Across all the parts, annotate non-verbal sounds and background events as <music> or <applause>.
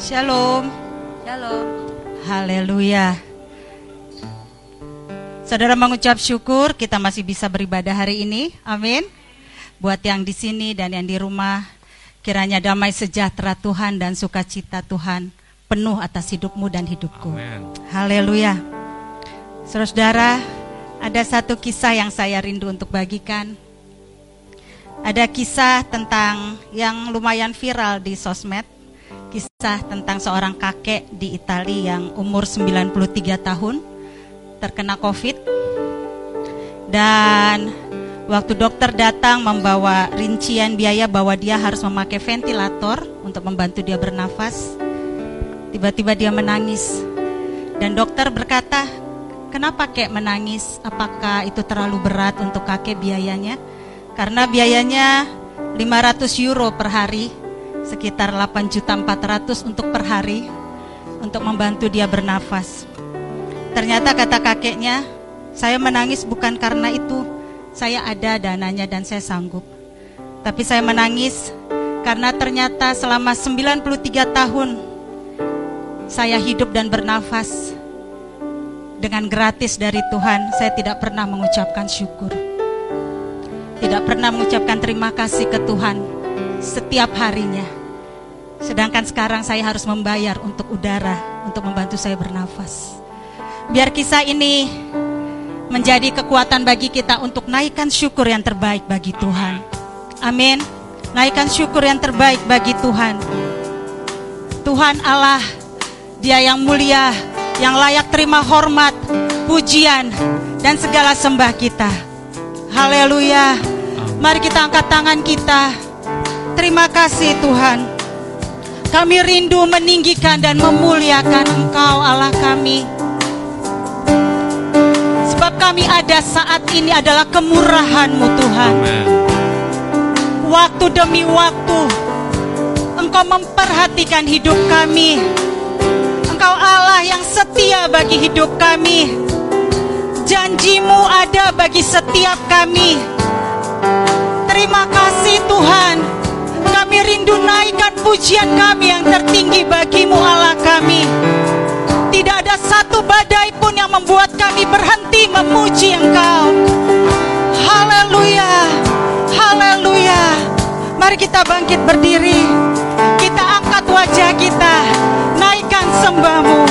Shalom. Shalom. Haleluya. Saudara mengucap syukur kita masih bisa beribadah hari ini. Amin. Buat yang di sini dan yang di rumah, kiranya damai sejahtera Tuhan dan sukacita Tuhan penuh atas hidupmu dan hidupku. Amin. Haleluya. Saudara, ada satu kisah yang saya rindu untuk bagikan. Ada kisah tentang yang lumayan viral di sosmed. Kisah tentang seorang kakek di Italia yang umur 93 tahun terkena Covid. Dan waktu dokter datang membawa rincian biaya bahwa dia harus memakai ventilator untuk membantu dia bernafas. Tiba-tiba dia menangis. Dan dokter berkata, "Kenapa kek menangis? Apakah itu terlalu berat untuk kakek biayanya?" Karena biayanya 500 euro per hari, sekitar 8 juta 400 untuk per hari untuk membantu dia bernafas. Ternyata kata kakeknya, saya menangis bukan karena itu, saya ada dananya dan saya sanggup. Tapi saya menangis karena ternyata selama 93 tahun saya hidup dan bernafas dengan gratis dari Tuhan, saya tidak pernah mengucapkan syukur. Tidak pernah mengucapkan terima kasih ke Tuhan setiap harinya. Sedangkan sekarang saya harus membayar untuk udara, untuk membantu saya bernafas. Biar kisah ini menjadi kekuatan bagi kita untuk naikkan syukur yang terbaik bagi Tuhan. Amin. Naikkan syukur yang terbaik bagi Tuhan. Tuhan Allah, Dia yang mulia, yang layak terima hormat, pujian, dan segala sembah kita. Haleluya. Mari kita angkat tangan kita. Terima kasih Tuhan. Kami rindu meninggikan dan memuliakan Engkau Allah kami. Sebab kami ada saat ini adalah kemurahan-Mu Tuhan. Waktu demi waktu Engkau memperhatikan hidup kami. Engkau Allah yang setia bagi hidup kami. Janjimu ada bagi setiap kami. Terima kasih Tuhan. Kami rindu naikkan pujian kami yang tertinggi bagimu Allah kami. Tidak ada satu badai pun yang membuat kami berhenti memuji Engkau. Haleluya. Haleluya. Mari kita bangkit berdiri. Kita angkat wajah kita. Naikkan sembahmu.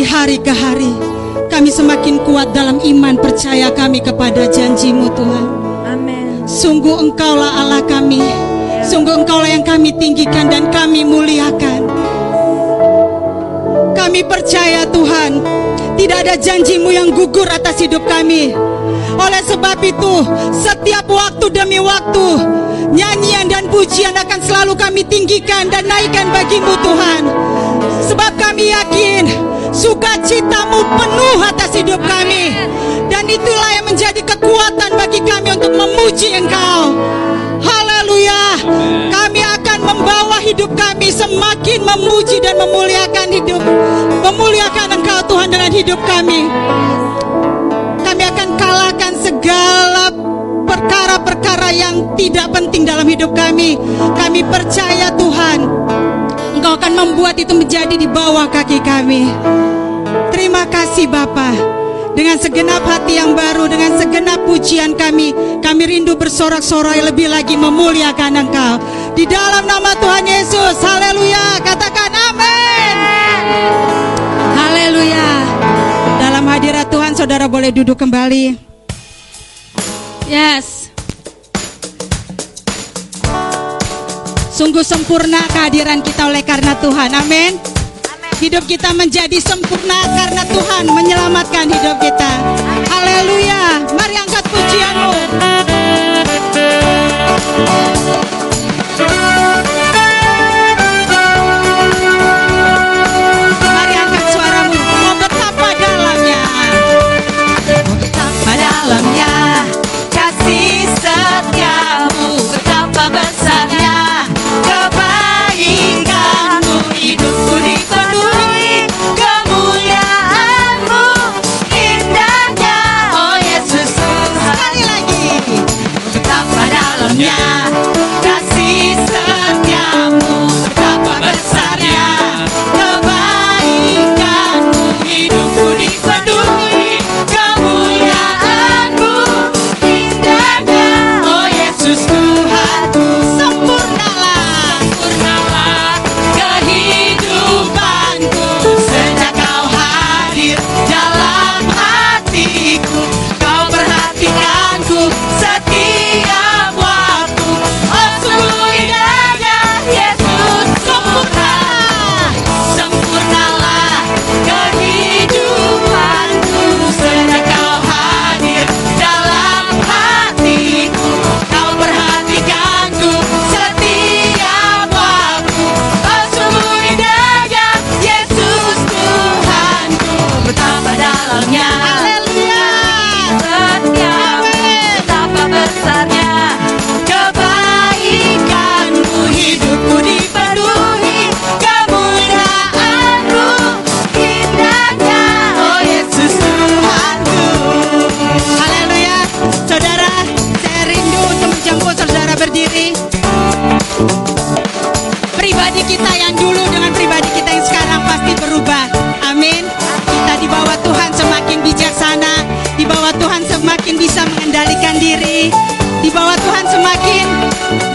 Dari hari ke hari, kami semakin kuat dalam iman percaya kami kepada janjimu Tuhan. Amin. Sungguh engkaulah Allah kami. Sungguh engkaulah yang kami tinggikan dan kami muliakan. Kami percaya Tuhan, tidak ada janjimu yang gugur atas hidup kami. Oleh sebab itu, setiap waktu demi waktu, nyanyian dan pujian akan selalu kami tinggikan dan naikkan bagimu Tuhan. Sebab kami yakin, sukacitamu penuh atas hidup kami. Dan itulah yang menjadi kekuatan bagi kami untuk memuji Engkau. Haleluya. Kami akan membawa hidup kami semakin memuji dan memuliakan hidup. Memuliakan Engkau Tuhan dengan hidup kami. Kami akan kalahkan segala perkara-perkara yang tidak penting dalam hidup kami. Kami percaya Tuhan, Engkau akan membuat itu menjadi di bawah kaki kami. Terima kasih Bapa. Dengan segenap hati yang baru, dengan segenap pujian kami, kami rindu bersorak-sorai lebih lagi memuliakan Engkau. Di dalam nama Tuhan Yesus, haleluya. Katakan amin. Haleluya. Dalam hadirat Tuhan, saudara boleh duduk kembali. Yes. Sungguh sempurna kehadiran kita oleh karena Tuhan. Amin. Hidup kita menjadi sempurna karena Tuhan menyelamatkan hidup kita. Haleluya. Mari angkat pujianmu.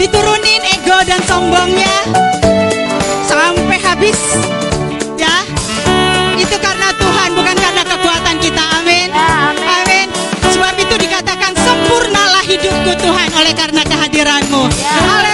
diturunin ego dan sombongnya. Sampai habis ya. Itu karena Tuhan bukan karena kekuatan kita. Amin. Ya, amin. amin. Sebab itu dikatakan sempurnalah hidupku Tuhan. Oleh karena kehadiranmu. Ya.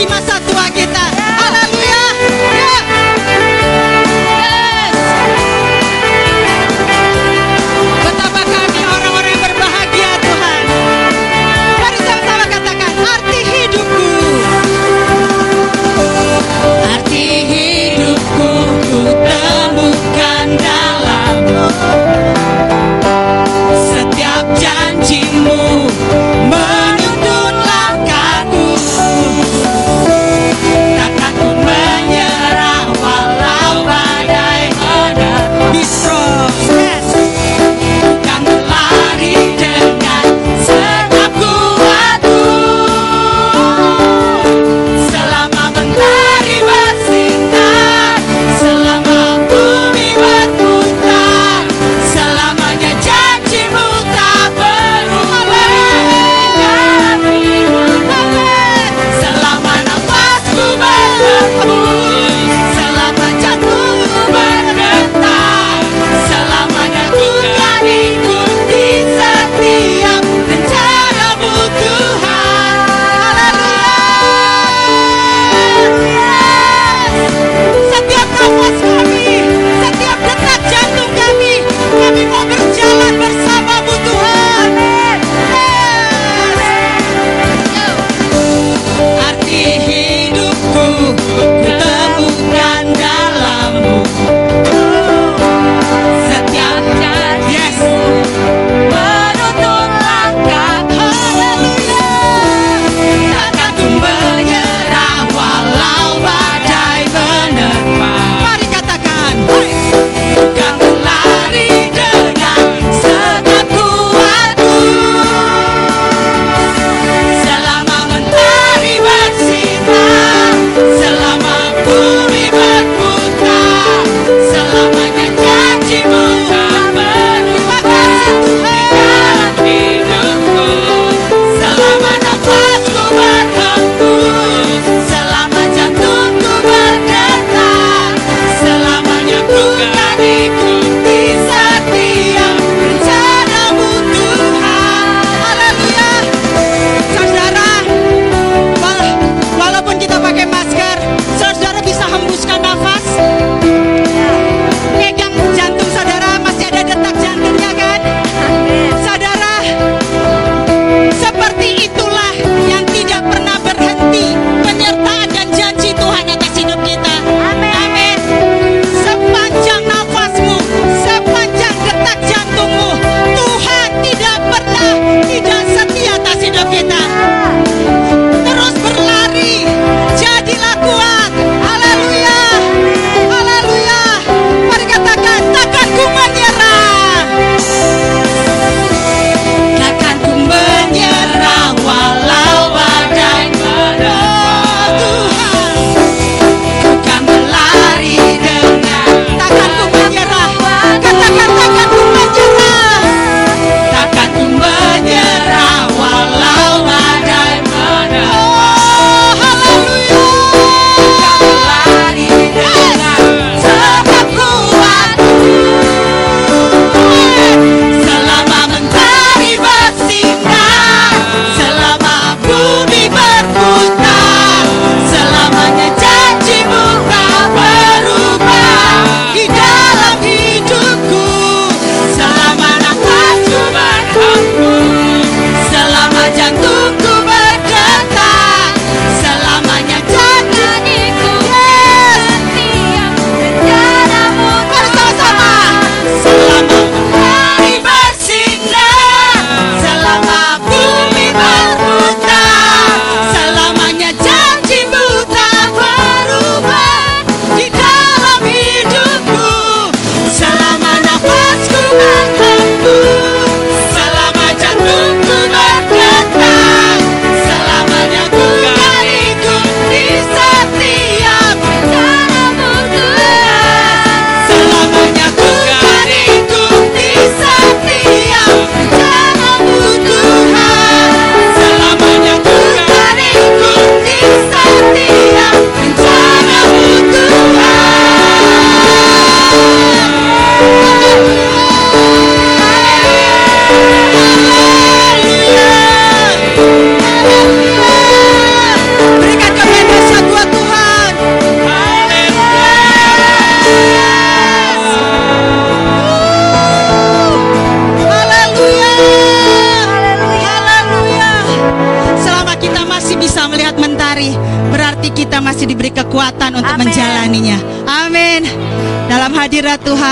に勝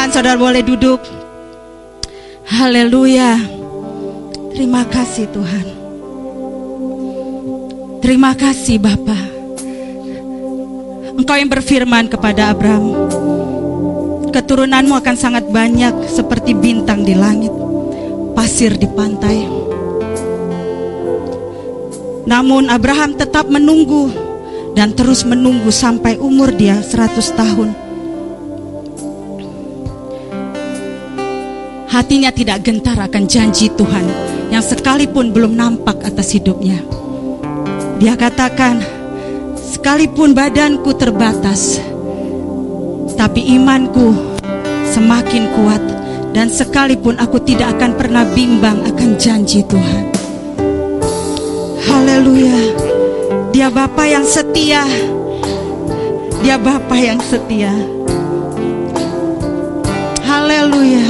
Tuhan, saudara boleh duduk. Haleluya. Terima kasih Tuhan. Terima kasih Bapa. Engkau yang berfirman kepada Abraham, keturunanmu akan sangat banyak seperti bintang di langit, pasir di pantai. Namun Abraham tetap menunggu dan terus menunggu sampai umur dia 100 tahun. Hatinya tidak gentar akan janji Tuhan yang sekalipun belum nampak atas hidupnya. Dia katakan, sekalipun badanku terbatas, tapi imanku semakin kuat dan sekalipun aku tidak akan pernah bimbang akan janji Tuhan. Haleluya. Dia Bapa yang setia. Dia Bapa yang setia. Haleluya.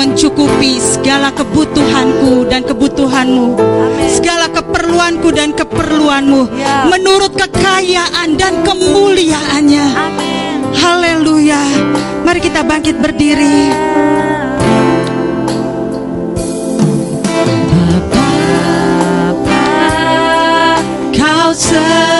Mencukupi segala kebutuhanku dan kebutuhanmu Segala keperluanku dan keperluanmu Ya. Menurut kekayaan dan kemuliaannya. Haleluya. Mari kita bangkit berdiri. Bapa, kau setia.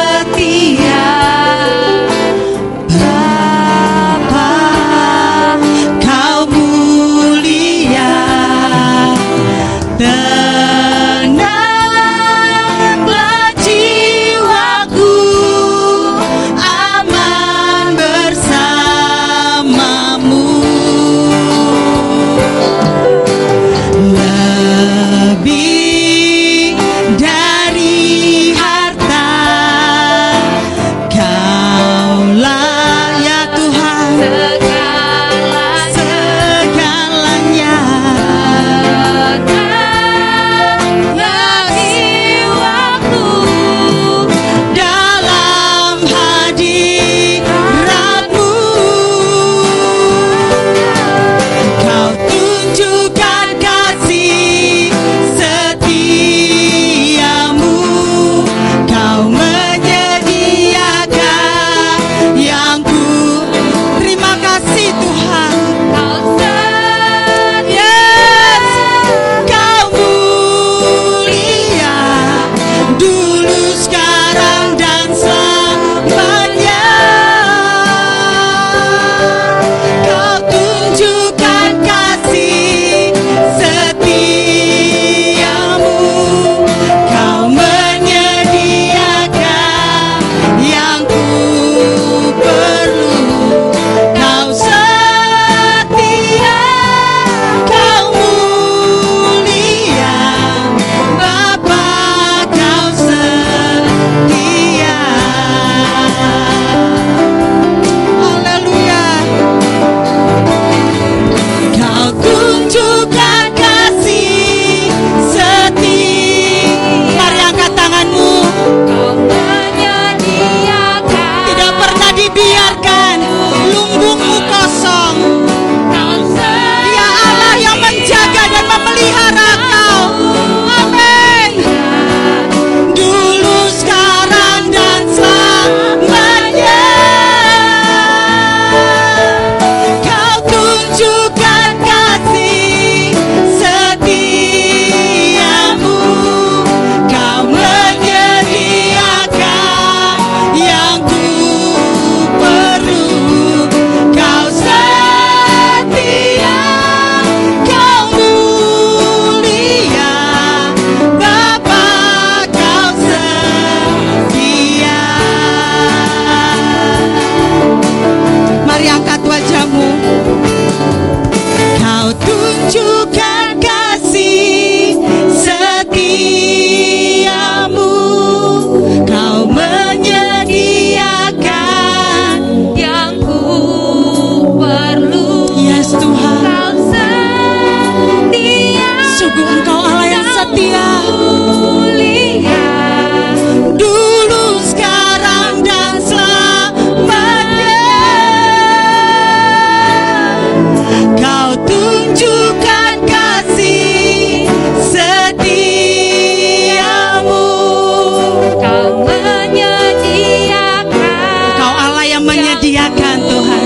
menyediakan Tuhan.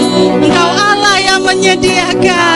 Engkau Allah yang menyediakan.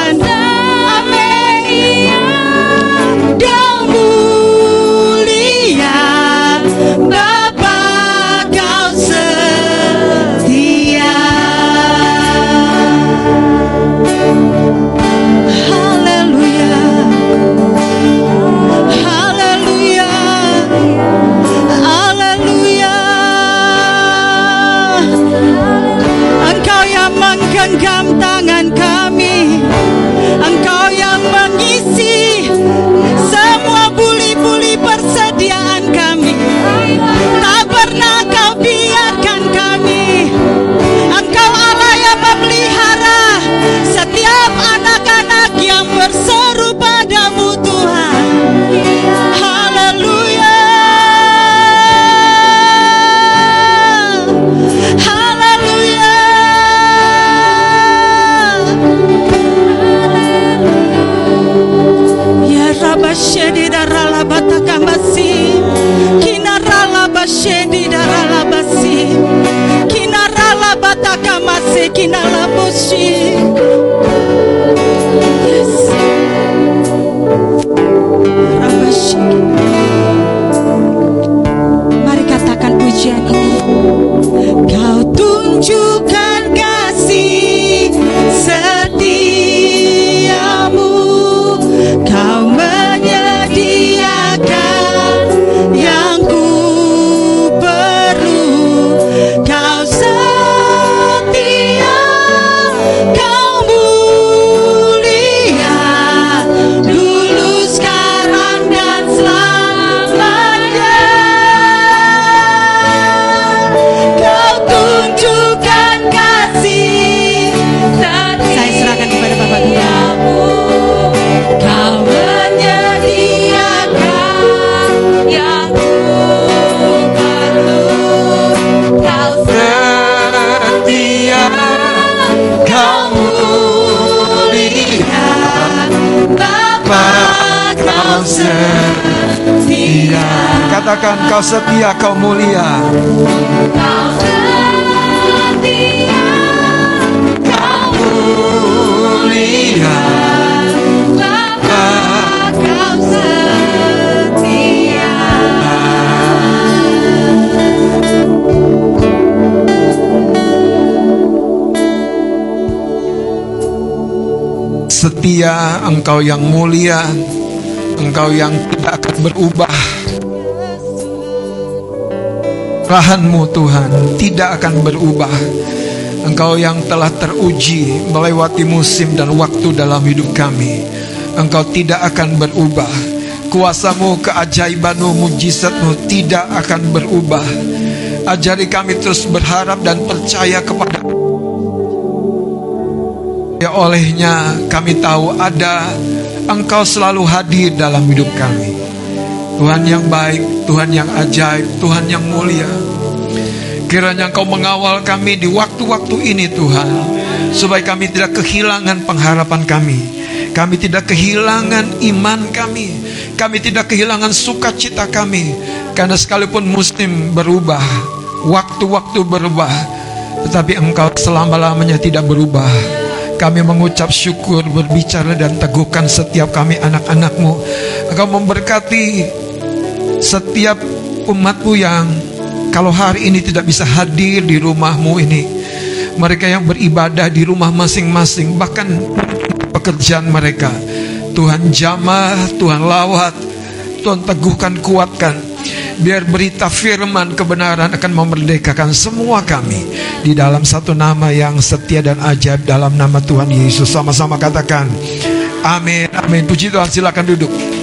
que na labosi setia Katakan kau setia, kau mulia. Kau setia Kau mulia. Bapa kau setia Setia engkau yang mulia, engkau yang tidak akan berubah. Rahanmu Tuhan tidak akan berubah. Engkau yang telah teruji melewati musim dan waktu dalam hidup kami. Engkau tidak akan berubah. Kuasamu, keajaibanmu, mujizatmu tidak akan berubah. Ajari kami terus berharap dan percaya kepada Ya olehnya kami tahu ada Engkau selalu hadir dalam hidup kami. Tuhan yang baik, Tuhan yang ajaib, Tuhan yang mulia. Kiranya Engkau mengawal kami di waktu-waktu ini Tuhan Supaya kami tidak kehilangan pengharapan kami. Kami tidak kehilangan iman kami. Kami tidak kehilangan sukacita kami. Karena sekalipun musim berubah Waktu-waktu berubah Tetapi Engkau selama-lamanya tidak berubah kami mengucap syukur, berbicara dan teguhkan setiap kami anak-anakmu. Engkau memberkati setiap umatmu yang kalau hari ini tidak bisa hadir di rumahmu ini. Mereka yang beribadah di rumah masing-masing, bahkan pekerjaan mereka. Tuhan jamah, Tuhan lawat, Tuhan teguhkan, kuatkan. Biar berita firman kebenaran akan memerdekakan semua kami di dalam satu nama yang setia dan ajaib dalam nama Tuhan Yesus. Sama-sama katakan, Amin, Amin. Puji Tuhan, silakan duduk.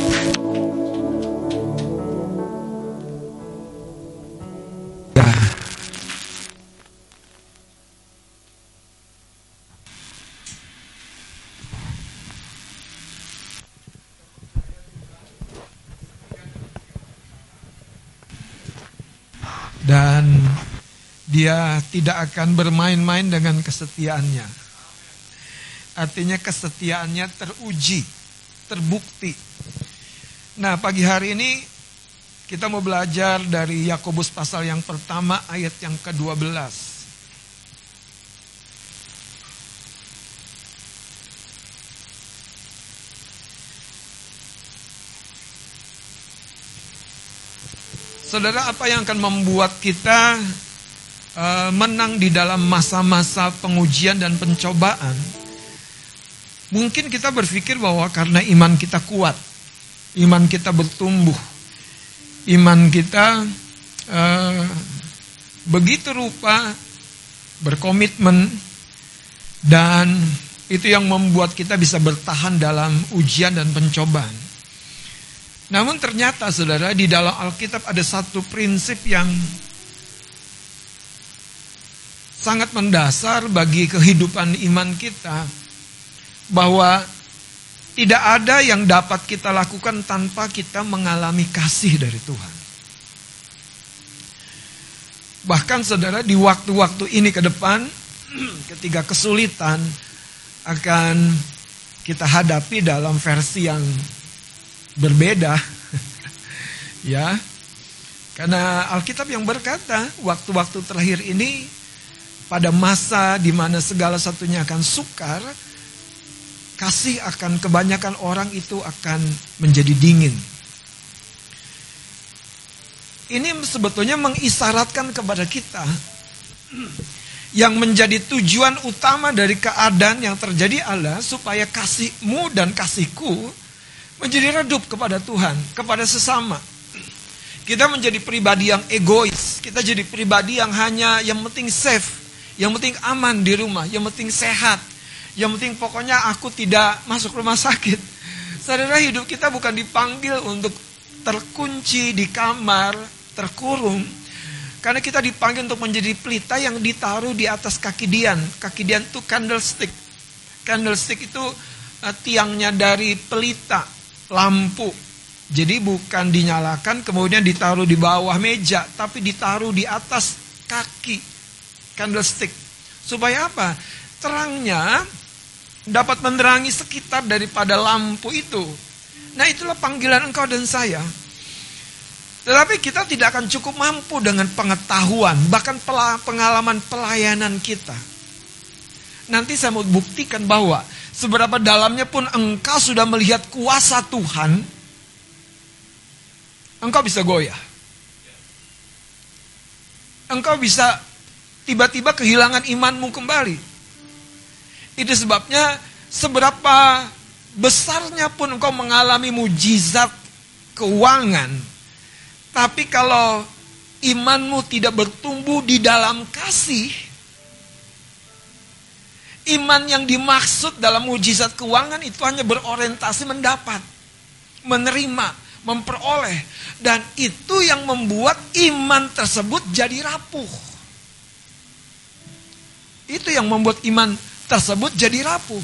dia tidak akan bermain-main dengan kesetiaannya. Artinya kesetiaannya teruji, terbukti. Nah, pagi hari ini kita mau belajar dari Yakobus pasal yang pertama ayat yang ke-12. Saudara, apa yang akan membuat kita uh, menang di dalam masa-masa pengujian dan pencobaan? Mungkin kita berpikir bahwa karena iman kita kuat, iman kita bertumbuh, iman kita uh, begitu rupa berkomitmen dan itu yang membuat kita bisa bertahan dalam ujian dan pencobaan. Namun ternyata saudara di dalam Alkitab ada satu prinsip yang sangat mendasar bagi kehidupan iman kita bahwa tidak ada yang dapat kita lakukan tanpa kita mengalami kasih dari Tuhan. Bahkan saudara di waktu-waktu ini ke depan <clears throat> ketika kesulitan akan kita hadapi dalam versi yang berbeda. <laughs> ya. Karena Alkitab yang berkata, waktu-waktu terakhir ini pada masa di mana segala satunya akan sukar, kasih akan kebanyakan orang itu akan menjadi dingin. Ini sebetulnya mengisyaratkan kepada kita yang menjadi tujuan utama dari keadaan yang terjadi Allah supaya kasihmu dan kasihku menjadi redup kepada Tuhan, kepada sesama. Kita menjadi pribadi yang egois, kita jadi pribadi yang hanya yang penting safe, yang penting aman di rumah, yang penting sehat, yang penting pokoknya aku tidak masuk rumah sakit. Saudara hidup kita bukan dipanggil untuk terkunci di kamar, terkurung, karena kita dipanggil untuk menjadi pelita yang ditaruh di atas kaki dian. Kaki dian itu candlestick. Candlestick itu uh, tiangnya dari pelita, lampu. Jadi bukan dinyalakan kemudian ditaruh di bawah meja, tapi ditaruh di atas kaki candlestick. Supaya apa? Terangnya dapat menerangi sekitar daripada lampu itu. Nah itulah panggilan engkau dan saya. Tetapi kita tidak akan cukup mampu dengan pengetahuan, bahkan pengalaman pelayanan kita. Nanti saya mau buktikan bahwa seberapa dalamnya pun engkau sudah melihat kuasa Tuhan, engkau bisa goyah. Engkau bisa tiba-tiba kehilangan imanmu kembali. Itu sebabnya seberapa besarnya pun engkau mengalami mujizat keuangan, tapi kalau imanmu tidak bertumbuh di dalam kasih, iman yang dimaksud dalam mujizat keuangan itu hanya berorientasi mendapat, menerima, memperoleh. Dan itu yang membuat iman tersebut jadi rapuh. Itu yang membuat iman tersebut jadi rapuh.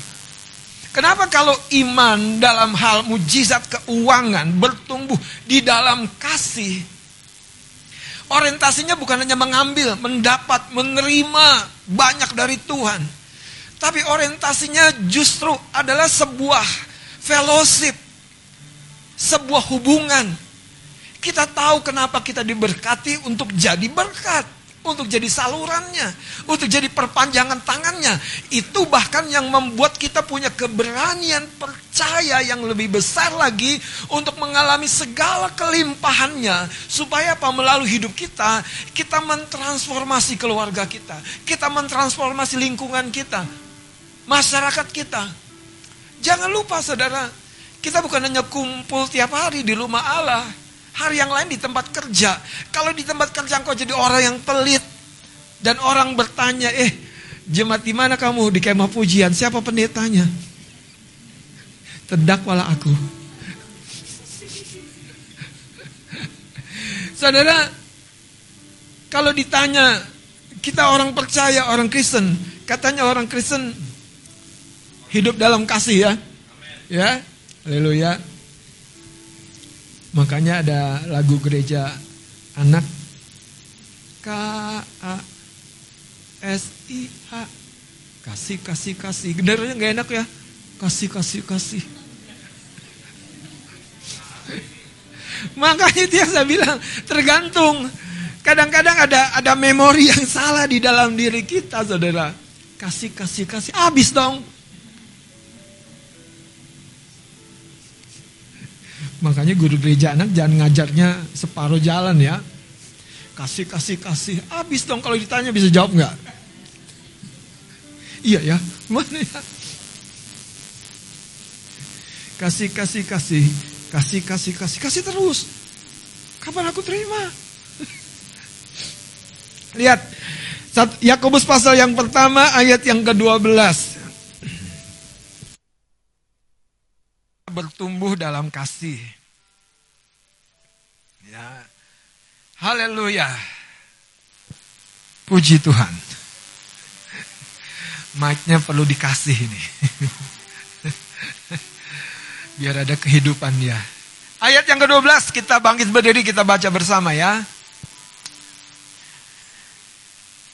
Kenapa kalau iman dalam hal mujizat keuangan bertumbuh di dalam kasih? Orientasinya bukan hanya mengambil, mendapat, menerima banyak dari Tuhan. Tapi orientasinya justru adalah sebuah fellowship. Sebuah hubungan. Kita tahu kenapa kita diberkati untuk jadi berkat untuk jadi salurannya, untuk jadi perpanjangan tangannya. Itu bahkan yang membuat kita punya keberanian percaya yang lebih besar lagi untuk mengalami segala kelimpahannya. Supaya apa? Melalui hidup kita, kita mentransformasi keluarga kita. Kita mentransformasi lingkungan kita. Masyarakat kita. Jangan lupa saudara, kita bukan hanya kumpul tiap hari di rumah Allah Hari yang lain di tempat kerja. Kalau di tempat kerja engkau jadi orang yang pelit. Dan orang bertanya, eh jemaat di mana kamu? Di kemah pujian. Siapa pendetanya? Terdakwalah aku. <laughs> Saudara, kalau ditanya, kita orang percaya, orang Kristen. Katanya orang Kristen hidup dalam kasih ya. Ya, haleluya. Makanya ada lagu gereja anak. K A S I H. Kasih kasih kasih. Benernya nggak enak ya? Kasih kasih kasih. <laughs> Makanya itu yang saya bilang tergantung. Kadang-kadang ada ada memori yang salah di dalam diri kita saudara. Kasih kasih kasih. Habis dong Makanya guru gereja anak jangan ngajarnya separuh jalan ya. kasih, kasih, kasih. Habis dong kalau ditanya bisa jawab nggak? Iya ya, mana ya? Kasih, kasih, kasih, kasih, kasih, kasih, kasih terus. Kapan aku terima? Lihat, Yakobus pasal yang pertama ayat yang ke-12. Bertumbuh dalam kasih. Ya. Haleluya. Puji Tuhan. Mic-nya perlu dikasih ini. <laughs> Biar ada kehidupan dia. Ayat yang ke-12 kita bangkit berdiri kita baca bersama ya.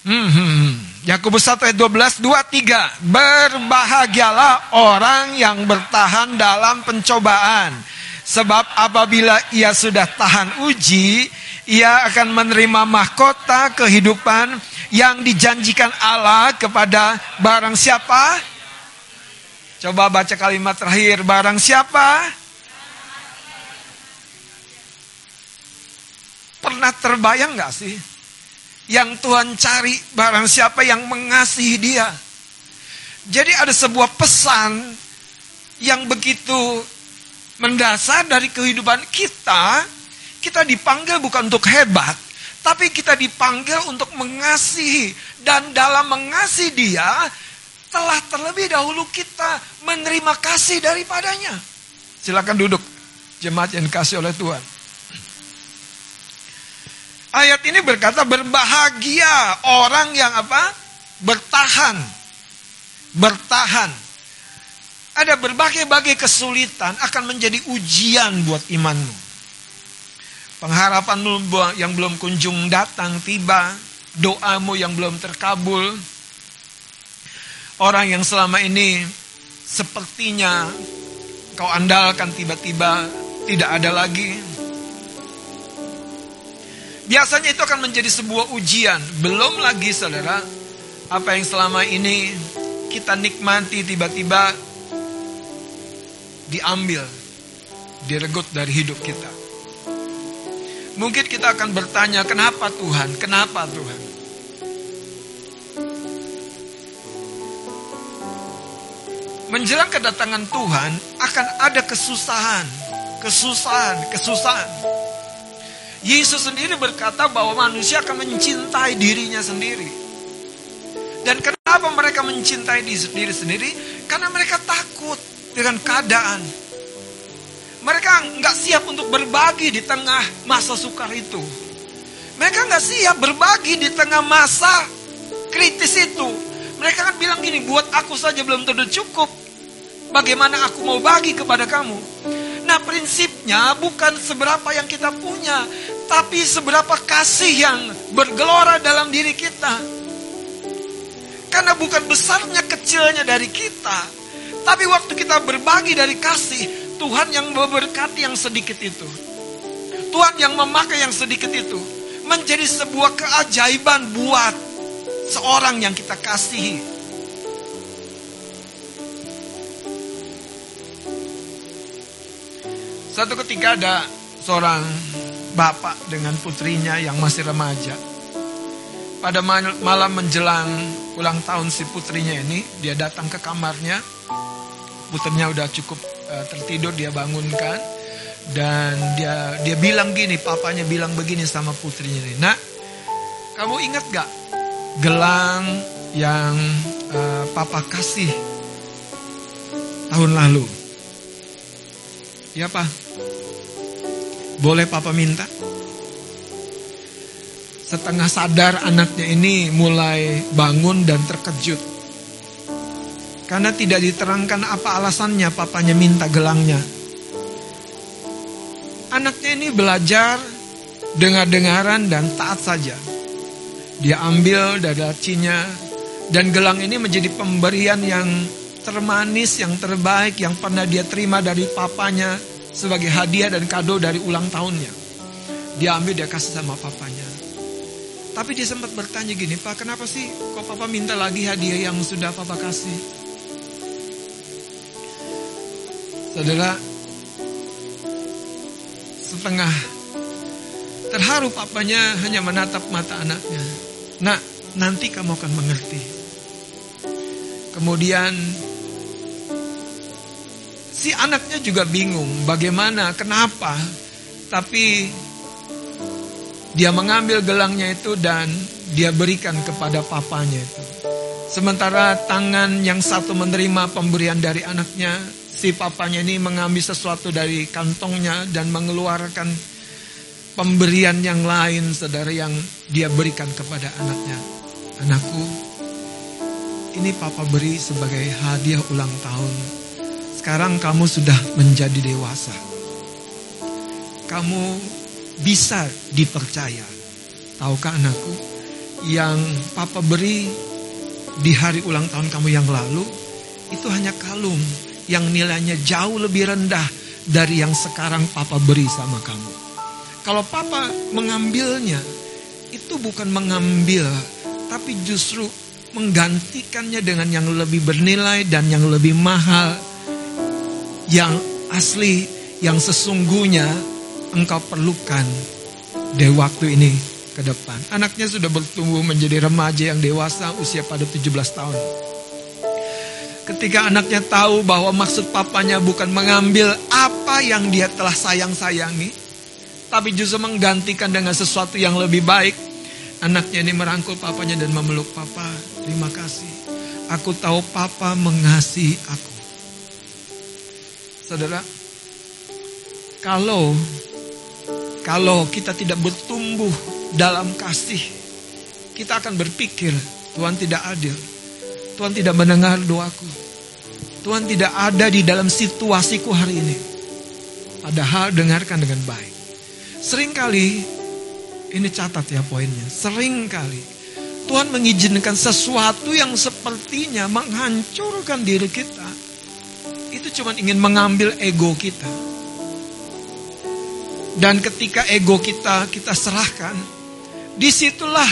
Hmm, hmm, hmm. Yakobus 1 ayat 12, 2, 3. Berbahagialah orang yang bertahan dalam pencobaan. Sebab apabila ia sudah tahan uji, ia akan menerima mahkota kehidupan yang dijanjikan Allah kepada barang siapa? Coba baca kalimat terakhir, barang siapa? Pernah terbayang gak sih? Yang Tuhan cari barang siapa yang mengasihi dia. Jadi ada sebuah pesan yang begitu mendasar dari kehidupan kita. Kita dipanggil bukan untuk hebat, tapi kita dipanggil untuk mengasihi. Dan dalam mengasihi dia, telah terlebih dahulu kita menerima kasih daripadanya. Silakan duduk, jemaat yang dikasih oleh Tuhan. Ayat ini berkata berbahagia orang yang apa? Bertahan. Bertahan. Ada berbagai-bagai kesulitan akan menjadi ujian buat imanmu. Pengharapan yang belum kunjung datang tiba, doamu yang belum terkabul. Orang yang selama ini sepertinya kau andalkan tiba-tiba tidak ada lagi. Biasanya itu akan menjadi sebuah ujian. Belum lagi saudara, apa yang selama ini kita nikmati tiba-tiba diambil, diregut dari hidup kita. Mungkin kita akan bertanya, kenapa Tuhan? Kenapa Tuhan? Menjelang kedatangan Tuhan akan ada kesusahan, kesusahan, kesusahan. Yesus sendiri berkata bahwa manusia akan mencintai dirinya sendiri. Dan kenapa mereka mencintai diri sendiri? Karena mereka takut dengan keadaan. Mereka nggak siap untuk berbagi di tengah masa sukar itu. Mereka nggak siap berbagi di tengah masa kritis itu. Mereka kan bilang gini, buat aku saja belum tentu cukup. Bagaimana aku mau bagi kepada kamu? Nah prinsipnya bukan seberapa yang kita punya, tapi seberapa kasih yang bergelora dalam diri kita. Karena bukan besarnya kecilnya dari kita, tapi waktu kita berbagi dari kasih, Tuhan yang memberkati yang sedikit itu. Tuhan yang memakai yang sedikit itu. Menjadi sebuah keajaiban buat seorang yang kita kasihi. Satu ketika ada seorang bapak dengan putrinya yang masih remaja. Pada malam menjelang ulang tahun si putrinya ini, dia datang ke kamarnya. Putrinya udah cukup uh, tertidur, dia bangunkan dan dia dia bilang gini, papanya bilang begini sama putrinya ini, "Nak, kamu ingat gak gelang yang uh, papa kasih tahun lalu?" Ya, Pak. Boleh papa minta? Setengah sadar anaknya ini mulai bangun dan terkejut. Karena tidak diterangkan apa alasannya papanya minta gelangnya. Anaknya ini belajar dengar-dengaran dan taat saja. Dia ambil dari lacinya dan gelang ini menjadi pemberian yang termanis, yang terbaik yang pernah dia terima dari papanya sebagai hadiah dan kado dari ulang tahunnya. Dia ambil dia kasih sama papanya. Tapi dia sempat bertanya gini, Pak kenapa sih kok papa minta lagi hadiah yang sudah papa kasih? Saudara, setengah Terharu papanya hanya menatap mata anaknya. Nak, nanti kamu akan mengerti. Kemudian si anaknya juga bingung bagaimana, kenapa. Tapi dia mengambil gelangnya itu dan dia berikan kepada papanya itu. Sementara tangan yang satu menerima pemberian dari anaknya, si papanya ini mengambil sesuatu dari kantongnya dan mengeluarkan pemberian yang lain saudara yang dia berikan kepada anaknya. Anakku, ini papa beri sebagai hadiah ulang tahun. Sekarang kamu sudah menjadi dewasa. Kamu bisa dipercaya. Tahukah anakku, yang papa beri di hari ulang tahun kamu yang lalu, itu hanya kalung yang nilainya jauh lebih rendah dari yang sekarang papa beri sama kamu. Kalau papa mengambilnya, itu bukan mengambil, tapi justru menggantikannya dengan yang lebih bernilai dan yang lebih mahal. Yang asli, yang sesungguhnya engkau perlukan di waktu ini ke depan. Anaknya sudah bertumbuh menjadi remaja yang dewasa usia pada 17 tahun. Ketika anaknya tahu bahwa maksud papanya bukan mengambil apa yang dia telah sayang-sayangi, tapi justru menggantikan dengan sesuatu yang lebih baik. Anaknya ini merangkul papanya dan memeluk papa. Terima kasih. Aku tahu papa mengasihi aku. Saudara, kalau kalau kita tidak bertumbuh dalam kasih, kita akan berpikir Tuhan tidak adil. Tuhan tidak mendengar doaku. Tuhan tidak ada di dalam situasiku hari ini. Padahal dengarkan dengan baik. Seringkali, ini catat ya poinnya, sering kali Tuhan mengizinkan sesuatu yang sepertinya menghancurkan diri kita. Itu cuma ingin mengambil ego kita. Dan ketika ego kita kita serahkan, di situlah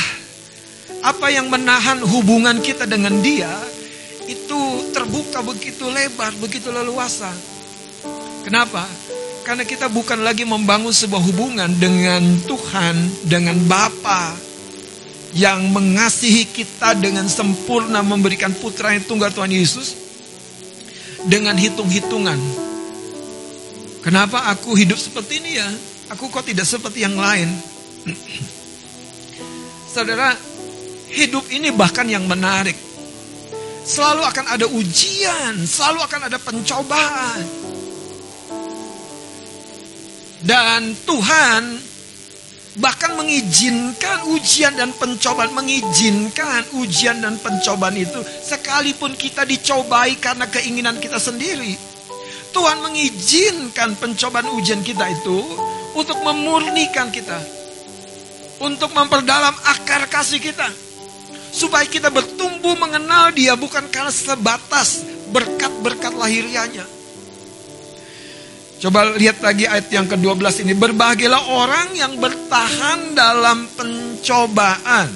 apa yang menahan hubungan kita dengan dia itu terbuka begitu lebar, begitu leluasa. Kenapa? Karena kita bukan lagi membangun sebuah hubungan dengan Tuhan, dengan Bapa yang mengasihi kita dengan sempurna memberikan putra yang tunggal Tuhan Yesus dengan hitung-hitungan. Kenapa aku hidup seperti ini ya? Aku kok tidak seperti yang lain? <clears throat> Saudara, hidup ini bahkan yang menarik. Selalu akan ada ujian, selalu akan ada pencobaan. Dan Tuhan bahkan mengizinkan ujian dan pencobaan, mengizinkan ujian dan pencobaan itu sekalipun kita dicobai karena keinginan kita sendiri. Tuhan mengizinkan pencobaan ujian kita itu untuk memurnikan kita. Untuk memperdalam akar kasih kita. Supaya kita bertumbuh mengenal dia bukan karena sebatas berkat-berkat lahirianya. Coba lihat lagi ayat yang ke-12 ini. Berbahagialah orang yang bertahan dalam pencobaan.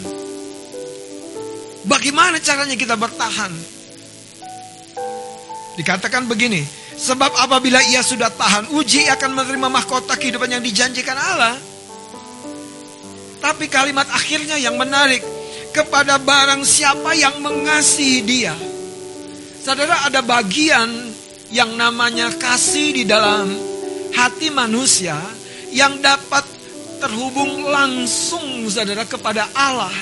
Bagaimana caranya kita bertahan? Dikatakan begini, sebab apabila ia sudah tahan, uji akan menerima mahkota kehidupan yang dijanjikan Allah. Tapi kalimat akhirnya yang menarik, kepada barang siapa yang mengasihi dia. Saudara ada bagian yang namanya kasih di dalam hati manusia yang dapat terhubung langsung saudara kepada Allah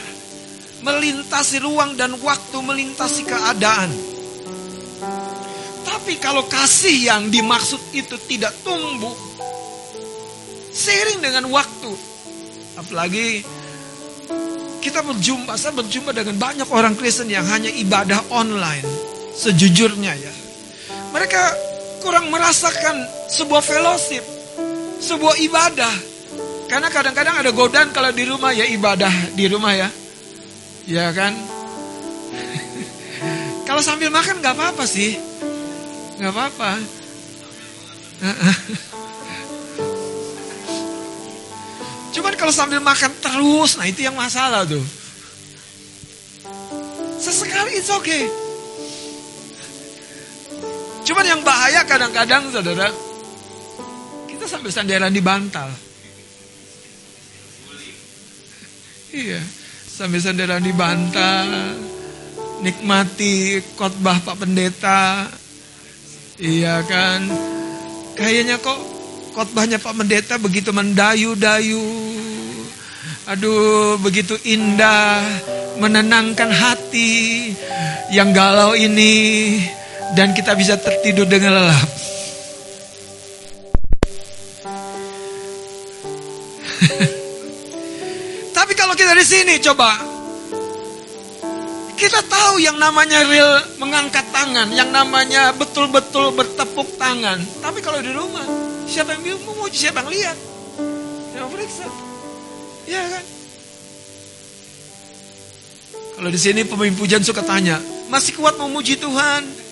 melintasi ruang dan waktu melintasi keadaan. Tapi kalau kasih yang dimaksud itu tidak tumbuh seiring dengan waktu apalagi kita berjumpa saya berjumpa dengan banyak orang Kristen yang hanya ibadah online sejujurnya ya mereka kurang merasakan sebuah fellowship, sebuah ibadah. Karena kadang-kadang ada godaan kalau di rumah ya ibadah di rumah ya. Ya kan? <laughs> kalau sambil makan nggak apa-apa sih. nggak apa-apa. <laughs> Cuman kalau sambil makan terus, nah itu yang masalah tuh. Sesekali it's okay. Cuman yang bahaya kadang-kadang saudara, kita sambil sandaran di bantal. Iya, sampai saudara dibantah, nikmati khotbah Pak Pendeta. Iya kan? Kayaknya kok khotbahnya Pak Pendeta begitu mendayu-dayu. Aduh, begitu indah, menenangkan hati yang galau ini dan kita bisa tertidur dengan lelap. <laughs> Tapi kalau kita di sini coba kita tahu yang namanya real mengangkat tangan, yang namanya betul-betul bertepuk tangan. Tapi kalau di rumah, siapa yang memuji, siapa yang lihat? Siapa periksa? Ya kan? Kalau di sini pemimpin pujian suka tanya, masih kuat memuji Tuhan?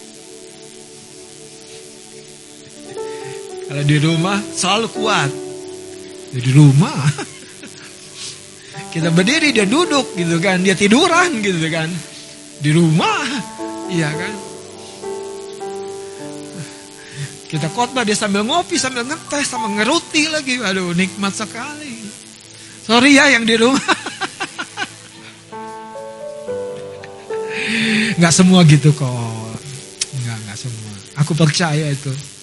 Kalau di rumah selalu kuat. Ya, di rumah <laughs> kita berdiri dia duduk gitu kan, dia tiduran gitu kan. Di rumah, iya kan. Kita khotbah dia sambil ngopi, sambil ngetes, sama ngeruti lagi. Aduh, nikmat sekali. Sorry ya yang di rumah. <laughs> Nggak semua gitu kok. Nggak, nggak semua. Aku percaya itu.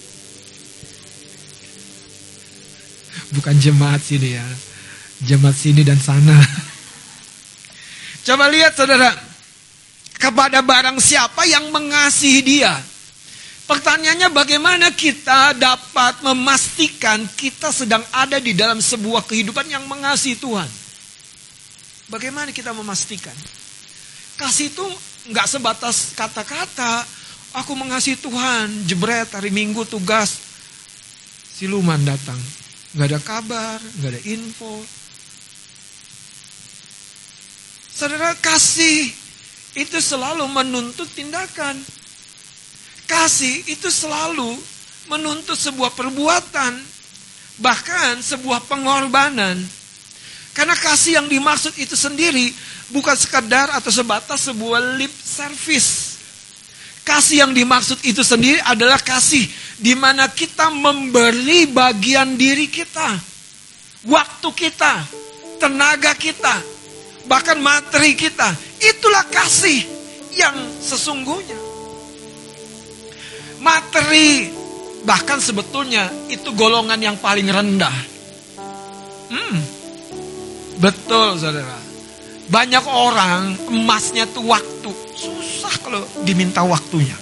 Bukan jemaat sini ya. Jemaat sini dan sana. Coba lihat saudara. Kepada barang siapa yang mengasihi dia. Pertanyaannya bagaimana kita dapat memastikan kita sedang ada di dalam sebuah kehidupan yang mengasihi Tuhan. Bagaimana kita memastikan? Kasih itu nggak sebatas kata-kata. Aku mengasihi Tuhan, jebret hari Minggu tugas. Siluman datang. Nggak ada kabar, nggak ada info. Saudara kasih itu selalu menuntut tindakan. Kasih itu selalu menuntut sebuah perbuatan, bahkan sebuah pengorbanan. Karena kasih yang dimaksud itu sendiri bukan sekadar atau sebatas sebuah lip service. Kasih yang dimaksud itu sendiri adalah kasih di mana kita memberi bagian diri kita, waktu kita, tenaga kita, bahkan materi kita. Itulah kasih yang sesungguhnya. Materi bahkan sebetulnya itu golongan yang paling rendah. Hmm, betul saudara. Banyak orang emasnya tuh waktu. Kalau diminta waktunya.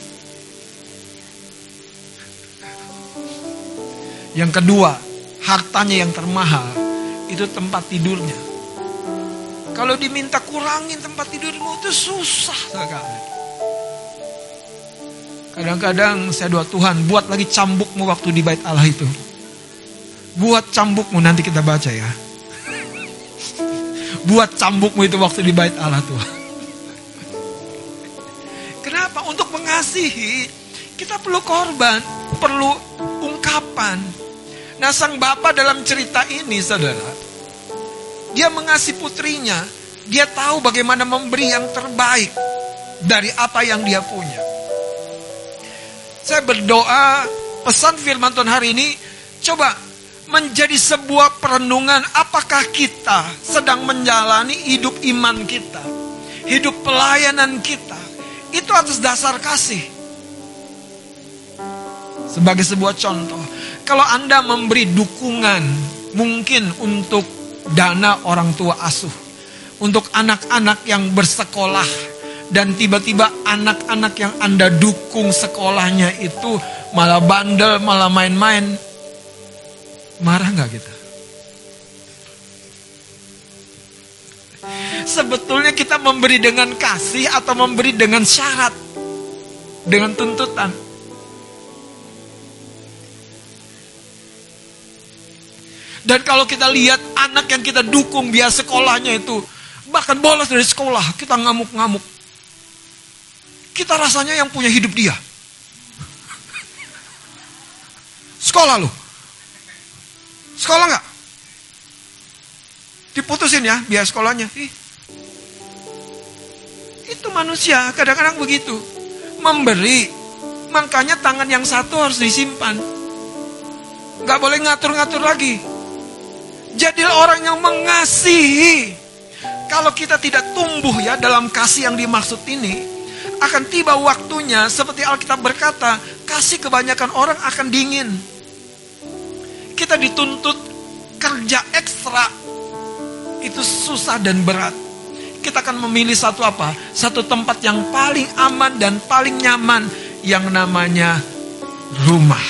Yang kedua, hartanya yang termahal itu tempat tidurnya. Kalau diminta kurangin tempat tidurmu itu susah sekali. Kadang-kadang saya doa Tuhan buat lagi cambukmu waktu di bait Allah itu. Buat cambukmu nanti kita baca ya. <laughs> Buat cambukmu itu waktu di bait Allah Tuhan. Mengasihi kita perlu korban, perlu ungkapan. Nah sang bapak dalam cerita ini saudara, dia mengasihi putrinya, dia tahu bagaimana memberi yang terbaik dari apa yang dia punya. Saya berdoa pesan firman Tuhan hari ini coba menjadi sebuah perenungan apakah kita sedang menjalani hidup iman kita, hidup pelayanan kita. Itu atas dasar kasih. Sebagai sebuah contoh, kalau Anda memberi dukungan mungkin untuk dana orang tua asuh, untuk anak-anak yang bersekolah dan tiba-tiba anak-anak yang Anda dukung sekolahnya itu malah bandel, malah main-main. Marah nggak kita? Sebetulnya kita memberi dengan kasih atau memberi dengan syarat, dengan tuntutan. Dan kalau kita lihat anak yang kita dukung biar sekolahnya itu bahkan bolos dari sekolah, kita ngamuk-ngamuk. Kita rasanya yang punya hidup dia. Sekolah loh. Sekolah nggak? Diputusin ya biar sekolahnya. Ih. Itu manusia kadang-kadang begitu. Memberi. Makanya tangan yang satu harus disimpan. Nggak boleh ngatur-ngatur lagi. Jadilah orang yang mengasihi. Kalau kita tidak tumbuh ya dalam kasih yang dimaksud ini, akan tiba waktunya seperti Alkitab berkata, kasih kebanyakan orang akan dingin. Kita dituntut kerja ekstra. Itu susah dan berat. Kita akan memilih satu apa? Satu tempat yang paling aman dan paling nyaman yang namanya rumah.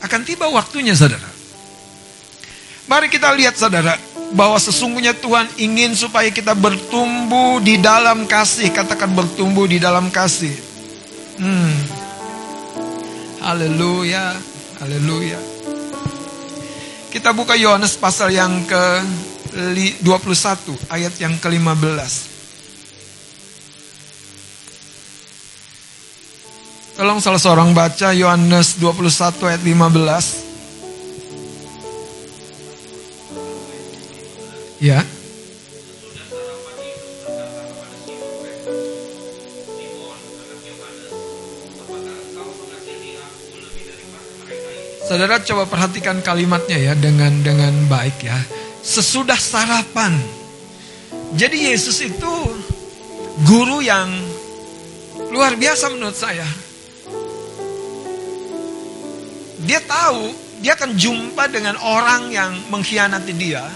Akan tiba waktunya saudara. Mari kita lihat saudara, bahwa sesungguhnya Tuhan ingin supaya kita bertumbuh di dalam kasih. Katakan bertumbuh di dalam kasih. Hmm. Haleluya, haleluya. Kita buka Yohanes pasal yang ke 21 ayat yang ke-15. Tolong salah seorang baca Yohanes 21 ayat 15. Ya. Saudara coba perhatikan kalimatnya ya dengan dengan baik ya. Sesudah sarapan. Jadi Yesus itu guru yang luar biasa menurut saya. Dia tahu dia akan jumpa dengan orang yang mengkhianati dia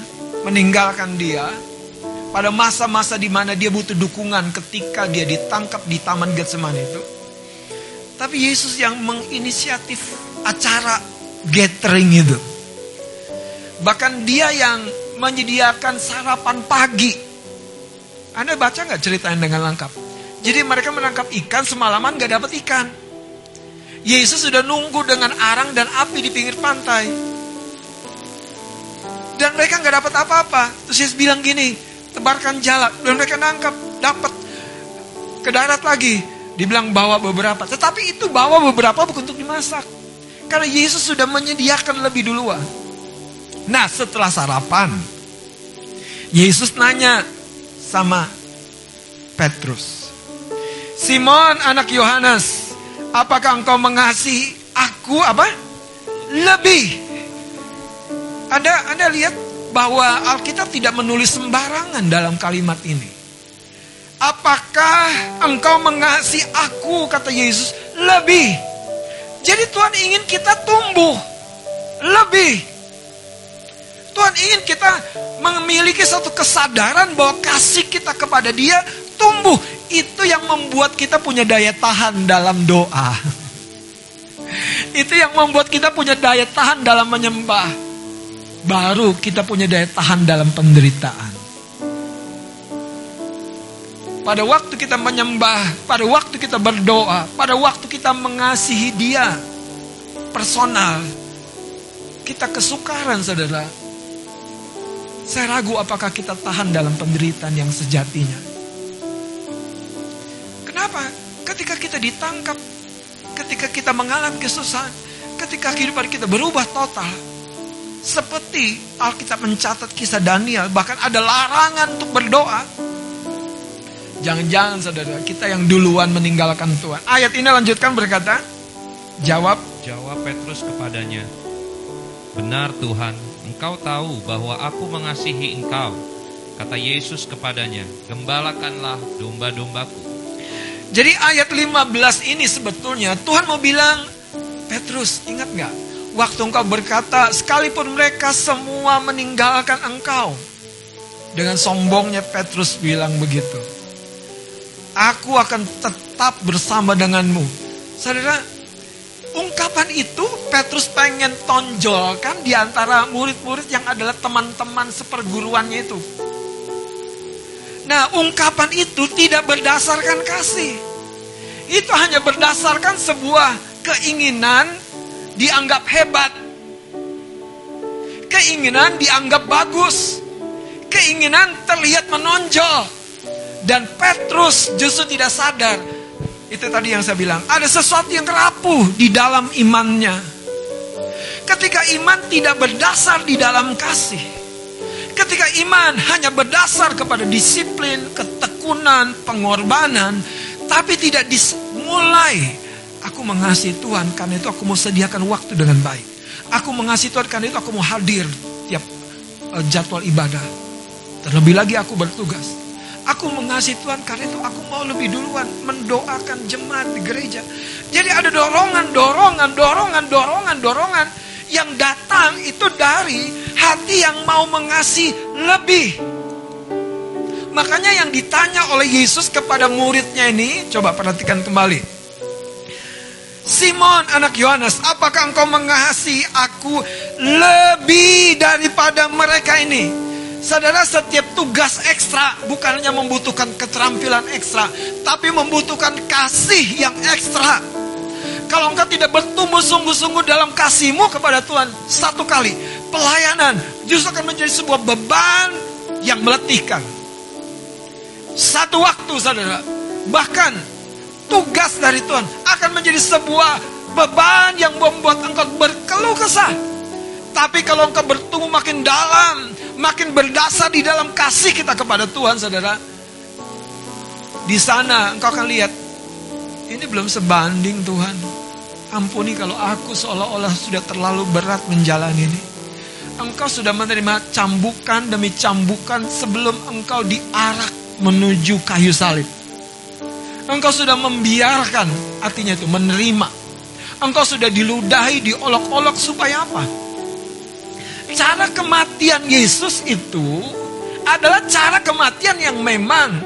meninggalkan dia pada masa-masa di mana dia butuh dukungan ketika dia ditangkap di Taman Getsemani itu. Tapi Yesus yang menginisiatif acara gathering itu. Bahkan dia yang menyediakan sarapan pagi. Anda baca nggak ceritanya dengan lengkap? Jadi mereka menangkap ikan semalaman gak dapat ikan. Yesus sudah nunggu dengan arang dan api di pinggir pantai. Dan mereka nggak dapat apa-apa. Terus Yesus bilang gini, tebarkan jala. Dan mereka nangkap, dapat ke darat lagi. Dibilang bawa beberapa. Tetapi itu bawa beberapa bukan untuk dimasak. Karena Yesus sudah menyediakan lebih duluan. Nah setelah sarapan. Yesus nanya sama Petrus. Simon anak Yohanes. Apakah engkau mengasihi aku apa? Lebih anda Anda lihat bahwa Alkitab tidak menulis sembarangan dalam kalimat ini. Apakah engkau mengasihi aku kata Yesus lebih? Jadi Tuhan ingin kita tumbuh lebih. Tuhan ingin kita memiliki satu kesadaran bahwa kasih kita kepada Dia tumbuh. Itu yang membuat kita punya daya tahan dalam doa. Itu yang membuat kita punya daya tahan dalam menyembah baru kita punya daya tahan dalam penderitaan. Pada waktu kita menyembah, pada waktu kita berdoa, pada waktu kita mengasihi Dia personal, kita kesukaran, saudara. Saya ragu apakah kita tahan dalam penderitaan yang sejatinya. Kenapa? Ketika kita ditangkap, ketika kita mengalami kesusahan, ketika kehidupan kita berubah total, seperti Alkitab mencatat kisah Daniel, bahkan ada larangan untuk berdoa. Jangan-jangan saudara, kita yang duluan meninggalkan Tuhan. Ayat ini lanjutkan berkata, jawab. Jawab Petrus kepadanya, Benar Tuhan, engkau tahu bahwa aku mengasihi engkau. Kata Yesus kepadanya, Gembalakanlah domba-dombaku. Jadi ayat 15 ini sebetulnya Tuhan mau bilang, Petrus ingat gak? Waktu engkau berkata, sekalipun mereka semua meninggalkan engkau. Dengan sombongnya Petrus bilang begitu. Aku akan tetap bersama denganmu. Saudara, ungkapan itu Petrus pengen tonjolkan di antara murid-murid yang adalah teman-teman seperguruannya itu. Nah, ungkapan itu tidak berdasarkan kasih. Itu hanya berdasarkan sebuah keinginan dianggap hebat. Keinginan dianggap bagus. Keinginan terlihat menonjol. Dan Petrus justru tidak sadar. Itu tadi yang saya bilang. Ada sesuatu yang rapuh di dalam imannya. Ketika iman tidak berdasar di dalam kasih. Ketika iman hanya berdasar kepada disiplin, ketekunan, pengorbanan. Tapi tidak dimulai Aku mengasihi Tuhan karena itu aku mau sediakan waktu dengan baik. Aku mengasihi Tuhan karena itu aku mau hadir tiap eh, jadwal ibadah. Terlebih lagi aku bertugas. Aku mengasihi Tuhan karena itu aku mau lebih duluan mendoakan jemaat di gereja. Jadi ada dorongan, dorongan, dorongan, dorongan, dorongan yang datang itu dari hati yang mau mengasihi lebih. Makanya yang ditanya oleh Yesus kepada muridnya ini, coba perhatikan kembali. Simon anak Yohanes, apakah engkau mengasihi aku lebih daripada mereka ini? Saudara, setiap tugas ekstra bukan hanya membutuhkan keterampilan ekstra, tapi membutuhkan kasih yang ekstra. Kalau engkau tidak bertumbuh sungguh-sungguh dalam kasihmu kepada Tuhan satu kali, pelayanan justru akan menjadi sebuah beban yang meletihkan. Satu waktu, saudara, bahkan tugas dari Tuhan akan menjadi sebuah beban yang membuat engkau berkeluh kesah. Tapi kalau engkau bertumbuh makin dalam, makin berdasar di dalam kasih kita kepada Tuhan, saudara. Di sana engkau akan lihat, ini belum sebanding Tuhan. Ampuni kalau aku seolah-olah sudah terlalu berat menjalani ini. Engkau sudah menerima cambukan demi cambukan sebelum engkau diarak menuju kayu salib. Engkau sudah membiarkan, artinya itu menerima. Engkau sudah diludahi, diolok-olok supaya apa? Cara kematian Yesus itu adalah cara kematian yang memang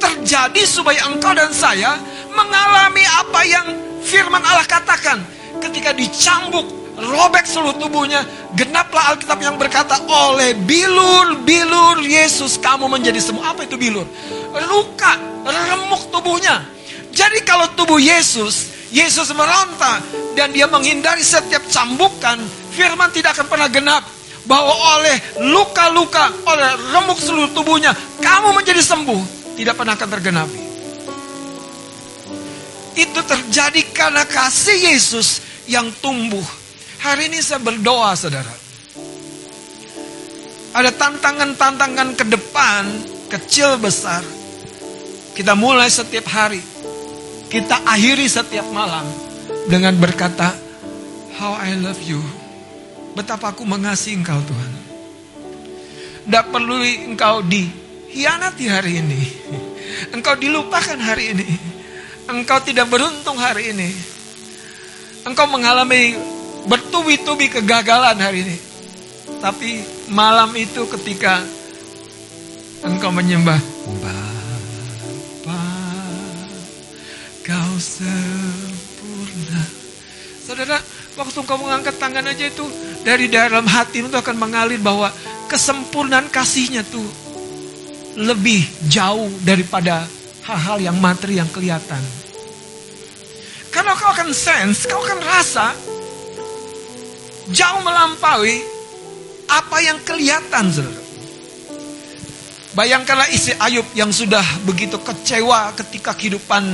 terjadi supaya engkau dan saya mengalami apa yang firman Allah katakan. Ketika dicambuk robek seluruh tubuhnya genaplah Alkitab yang berkata oleh bilur-bilur Yesus kamu menjadi semua apa itu bilur? Luka remuk tubuhnya. Jadi kalau tubuh Yesus Yesus meronta dan dia menghindari setiap cambukan firman tidak akan pernah genap bahwa oleh luka-luka, oleh remuk seluruh tubuhnya, kamu menjadi sembuh. Tidak pernah akan tergenapi. Itu terjadi karena kasih Yesus yang tumbuh. Hari ini saya berdoa, saudara. Ada tantangan-tantangan ke depan, kecil besar. Kita mulai setiap hari. Kita akhiri setiap malam dengan berkata, How I love you. Betapa aku mengasihi engkau Tuhan. Tidak perlu engkau dihianati hari ini. Engkau dilupakan hari ini. Engkau tidak beruntung hari ini. Engkau mengalami bertubi-tubi kegagalan hari ini. Tapi malam itu ketika engkau menyembah Bapa, kau sempurna. Saudara, waktu engkau mengangkat tangan aja itu dari dalam hati itu akan mengalir bahwa kesempurnaan kasihnya tuh lebih jauh daripada hal-hal yang materi yang kelihatan. Karena kau akan sense, kau akan rasa jauh melampaui apa yang kelihatan, saudara. Bayangkanlah isi Ayub yang sudah begitu kecewa ketika kehidupan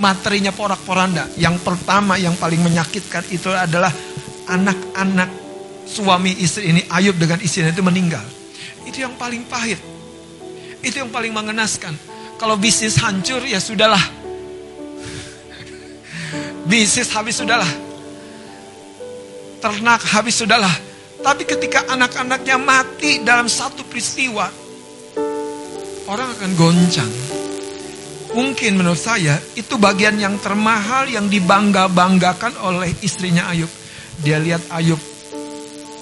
materinya porak-poranda. Yang pertama yang paling menyakitkan itu adalah anak-anak suami istri ini Ayub dengan istrinya itu meninggal. Itu yang paling pahit. Itu yang paling mengenaskan. Kalau bisnis hancur ya sudahlah. bisnis habis sudahlah. Ternak habis sudahlah. Tapi ketika anak-anaknya mati dalam satu peristiwa, orang akan goncang. Mungkin menurut saya itu bagian yang termahal yang dibangga-banggakan oleh istrinya Ayub. Dia lihat Ayub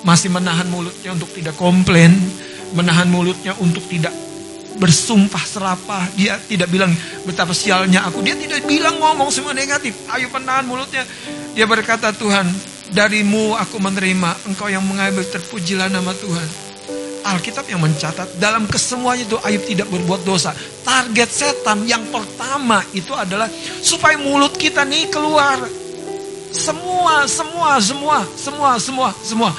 masih menahan mulutnya untuk tidak komplain, menahan mulutnya untuk tidak bersumpah serapah. Dia tidak bilang betapa sialnya aku. Dia tidak bilang ngomong semua negatif. Ayub menahan mulutnya. Dia berkata, Tuhan, darimu aku menerima. Engkau yang mengambil terpujilah nama Tuhan. Alkitab yang mencatat dalam kesemuanya itu Ayub tidak berbuat dosa. Target setan yang pertama itu adalah supaya mulut kita nih keluar semua, semua, semua, semua, semua, semua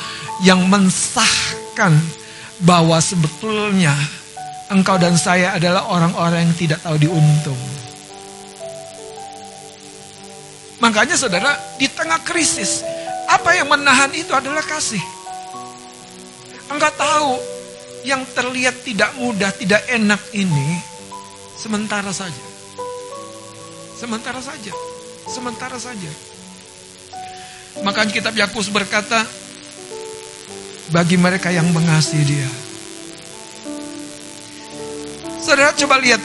yang mensahkan bahwa sebetulnya engkau dan saya adalah orang-orang yang tidak tahu diuntung. Makanya saudara, di tengah krisis, apa yang menahan itu adalah kasih. Engkau tahu yang terlihat tidak mudah, tidak enak ini sementara saja. Sementara saja. Sementara saja. Maka kitab Yakobus berkata, bagi mereka yang mengasihi dia. Saudara coba lihat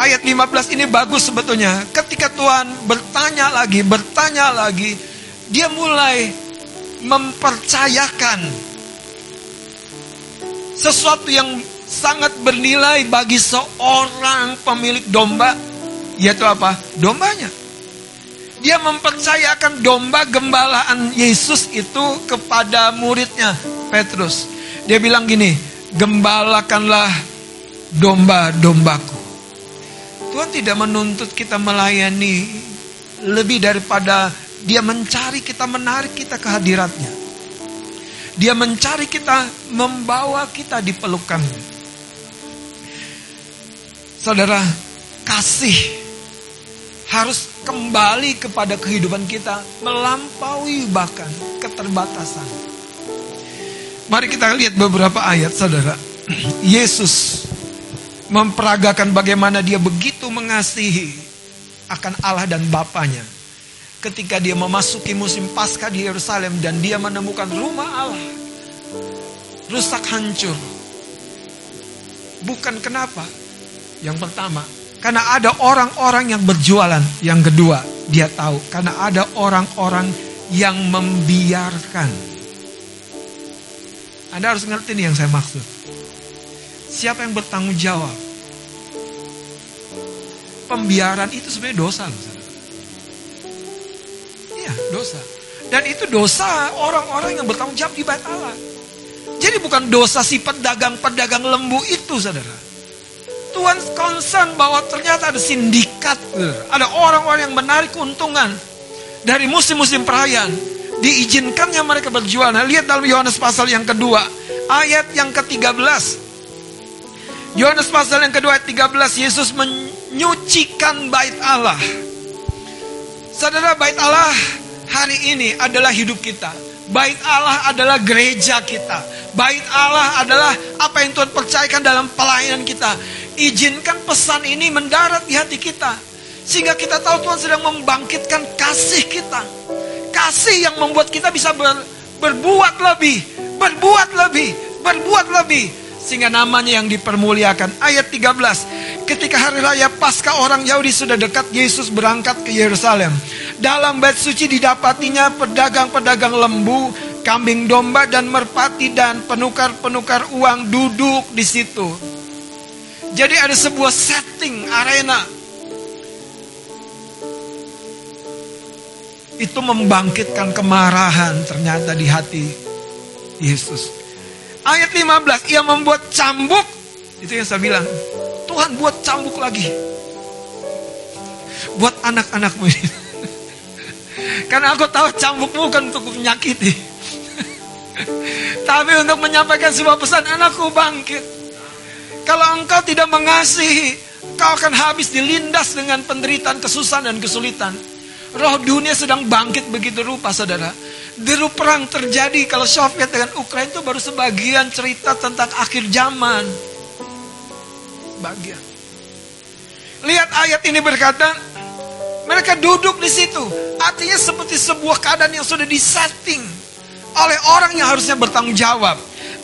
ayat 15 ini bagus sebetulnya. Ketika Tuhan bertanya lagi, bertanya lagi, dia mulai mempercayakan sesuatu yang sangat bernilai bagi seorang pemilik domba, yaitu apa? Dombanya. Dia mempercayakan domba gembalaan Yesus itu kepada muridnya, Petrus. Dia bilang gini, gembalakanlah domba-dombaku. Tuhan tidak menuntut kita melayani lebih daripada dia mencari kita, menarik kita ke hadiratnya. Dia mencari kita, membawa kita di pelukannya. Saudara, kasih harus kembali kepada kehidupan kita melampaui bahkan keterbatasan. Mari kita lihat beberapa ayat saudara. <clears throat> Yesus memperagakan bagaimana dia begitu mengasihi akan Allah dan Bapaknya. Ketika dia memasuki musim Paskah di Yerusalem dan dia menemukan rumah Allah rusak hancur. Bukan kenapa? Yang pertama, karena ada orang-orang yang berjualan. Yang kedua, dia tahu karena ada orang-orang yang membiarkan. Anda harus ngerti nih yang saya maksud. Siapa yang bertanggung jawab? Pembiaran itu sebenarnya dosa loh. Iya, dosa. Dan itu dosa orang-orang yang bertanggung jawab di bait Allah. Jadi bukan dosa si pedagang-pedagang lembu itu, saudara. Tuhan concern bahwa ternyata ada sindikat, ada orang-orang yang menarik keuntungan dari musim-musim perayaan. Diizinkannya mereka berjual. Nah, lihat dalam Yohanes pasal yang kedua, ayat yang ke-13. Yohanes pasal yang kedua ayat 13, Yesus menyucikan bait Allah. Saudara, bait Allah hari ini adalah hidup kita. Bait Allah adalah gereja kita. Bait Allah adalah apa yang Tuhan percayakan dalam pelayanan kita. Izinkan pesan ini mendarat di hati kita. Sehingga kita tahu Tuhan sedang membangkitkan kasih kita. Kasih yang membuat kita bisa ber, berbuat lebih. Berbuat lebih. Berbuat lebih. Sehingga namanya yang dipermuliakan. Ayat 13. Ketika hari raya pasca orang Yahudi sudah dekat, Yesus berangkat ke Yerusalem. Dalam bait suci didapatinya pedagang-pedagang lembu, kambing domba dan merpati dan penukar-penukar uang duduk di situ. Jadi ada sebuah setting arena. Itu membangkitkan kemarahan ternyata di hati Yesus. Ayat 15, ia membuat cambuk. Itu yang saya bilang. Tuhan buat cambuk lagi. Buat anak-anakmu ini. Karena aku tahu cambuk bukan untuk menyakiti. Tapi untuk menyampaikan sebuah pesan, anakku bangkit. Kalau engkau tidak mengasihi, kau akan habis dilindas dengan penderitaan, kesusahan, dan kesulitan. Roh dunia sedang bangkit begitu rupa, saudara. Deru perang terjadi kalau Soviet dengan Ukraina itu baru sebagian cerita tentang akhir zaman. Bagian. Lihat ayat ini berkata, mereka duduk di situ. Artinya seperti sebuah keadaan yang sudah disetting oleh orang yang harusnya bertanggung jawab.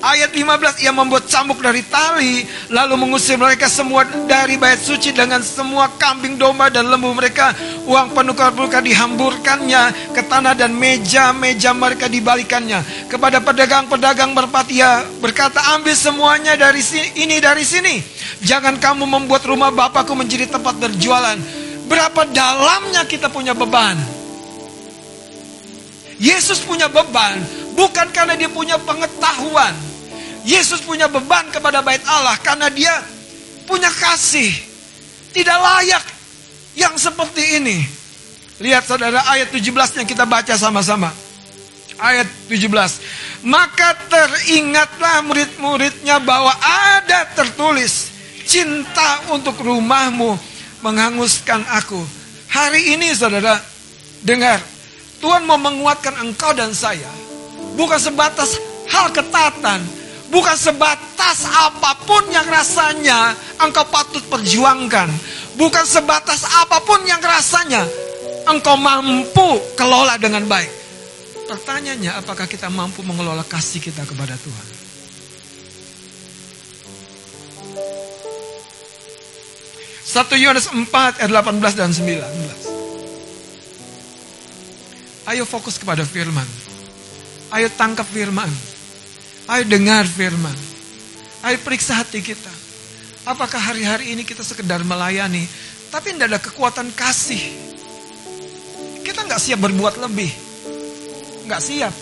Ayat 15 ia membuat cambuk dari tali lalu mengusir mereka semua dari bait suci dengan semua kambing domba dan lembu mereka. Uang penukar-penukar dihamburkannya ke tanah dan meja-meja mereka dibalikannya. Kepada pedagang-pedagang berpatia berkata ambil semuanya dari sini ini dari sini. Jangan kamu membuat rumah Bapakku menjadi tempat berjualan. Berapa dalamnya kita punya beban Yesus punya beban bukan karena dia punya pengetahuan Yesus punya beban kepada bait Allah karena dia punya kasih. Tidak layak yang seperti ini. Lihat saudara ayat 17 yang kita baca sama-sama. Ayat 17. Maka teringatlah murid-muridnya bahwa ada tertulis. Cinta untuk rumahmu menghanguskan aku. Hari ini saudara, dengar. Tuhan mau menguatkan engkau dan saya. Bukan sebatas hal ketatan, Bukan sebatas apa pun yang rasanya engkau patut perjuangkan. Bukan sebatas apa pun yang rasanya engkau mampu kelola dengan baik. Pertanyaannya, apakah kita mampu mengelola kasih kita kepada Tuhan? Satu Yohanes 4 ayat 18 dan 19. Ayo fokus kepada firman. Ayo tangkap firman. Ayo dengar firman. Ayo periksa hati kita. Apakah hari-hari ini kita sekedar melayani, tapi tidak ada kekuatan kasih. Kita nggak siap berbuat lebih. Nggak siap.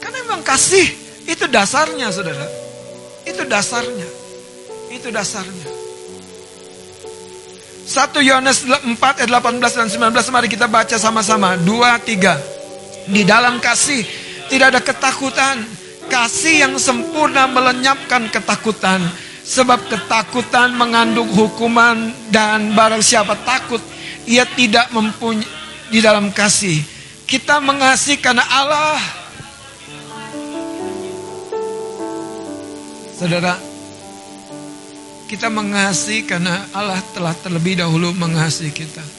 Karena memang kasih itu dasarnya, saudara. Itu dasarnya. Itu dasarnya. 1 Yohanes 4 ayat 18 dan 19 mari kita baca sama-sama. 2 3. Di dalam kasih tidak ada ketakutan. Kasih yang sempurna melenyapkan ketakutan. Sebab ketakutan mengandung hukuman dan barang siapa takut ia tidak mempunyai di dalam kasih. Kita mengasihi karena Allah. Saudara, kita mengasihi karena Allah telah terlebih dahulu mengasihi kita.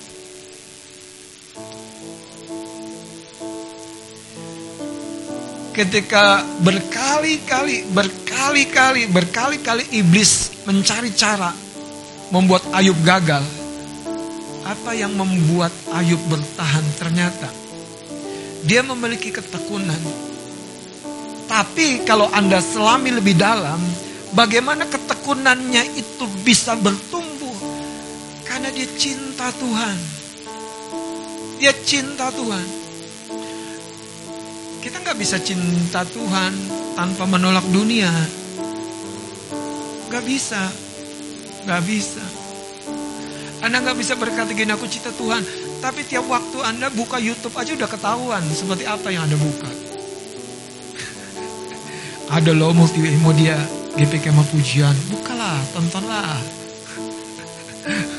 Ketika berkali-kali, berkali-kali, berkali-kali iblis mencari cara membuat Ayub gagal. Apa yang membuat Ayub bertahan ternyata dia memiliki ketekunan. Tapi kalau Anda selami lebih dalam, bagaimana ketekunannya itu bisa bertumbuh? Karena dia cinta Tuhan. Dia cinta Tuhan. Kita nggak bisa cinta Tuhan tanpa menolak dunia. Gak bisa, gak bisa. Anda nggak bisa berkata gini, aku cinta Tuhan. Tapi tiap waktu Anda buka YouTube aja udah ketahuan seperti apa yang Anda buka. <laughs> Ada loh multimedia GPK sama pujian. Bukalah, tontonlah. <laughs>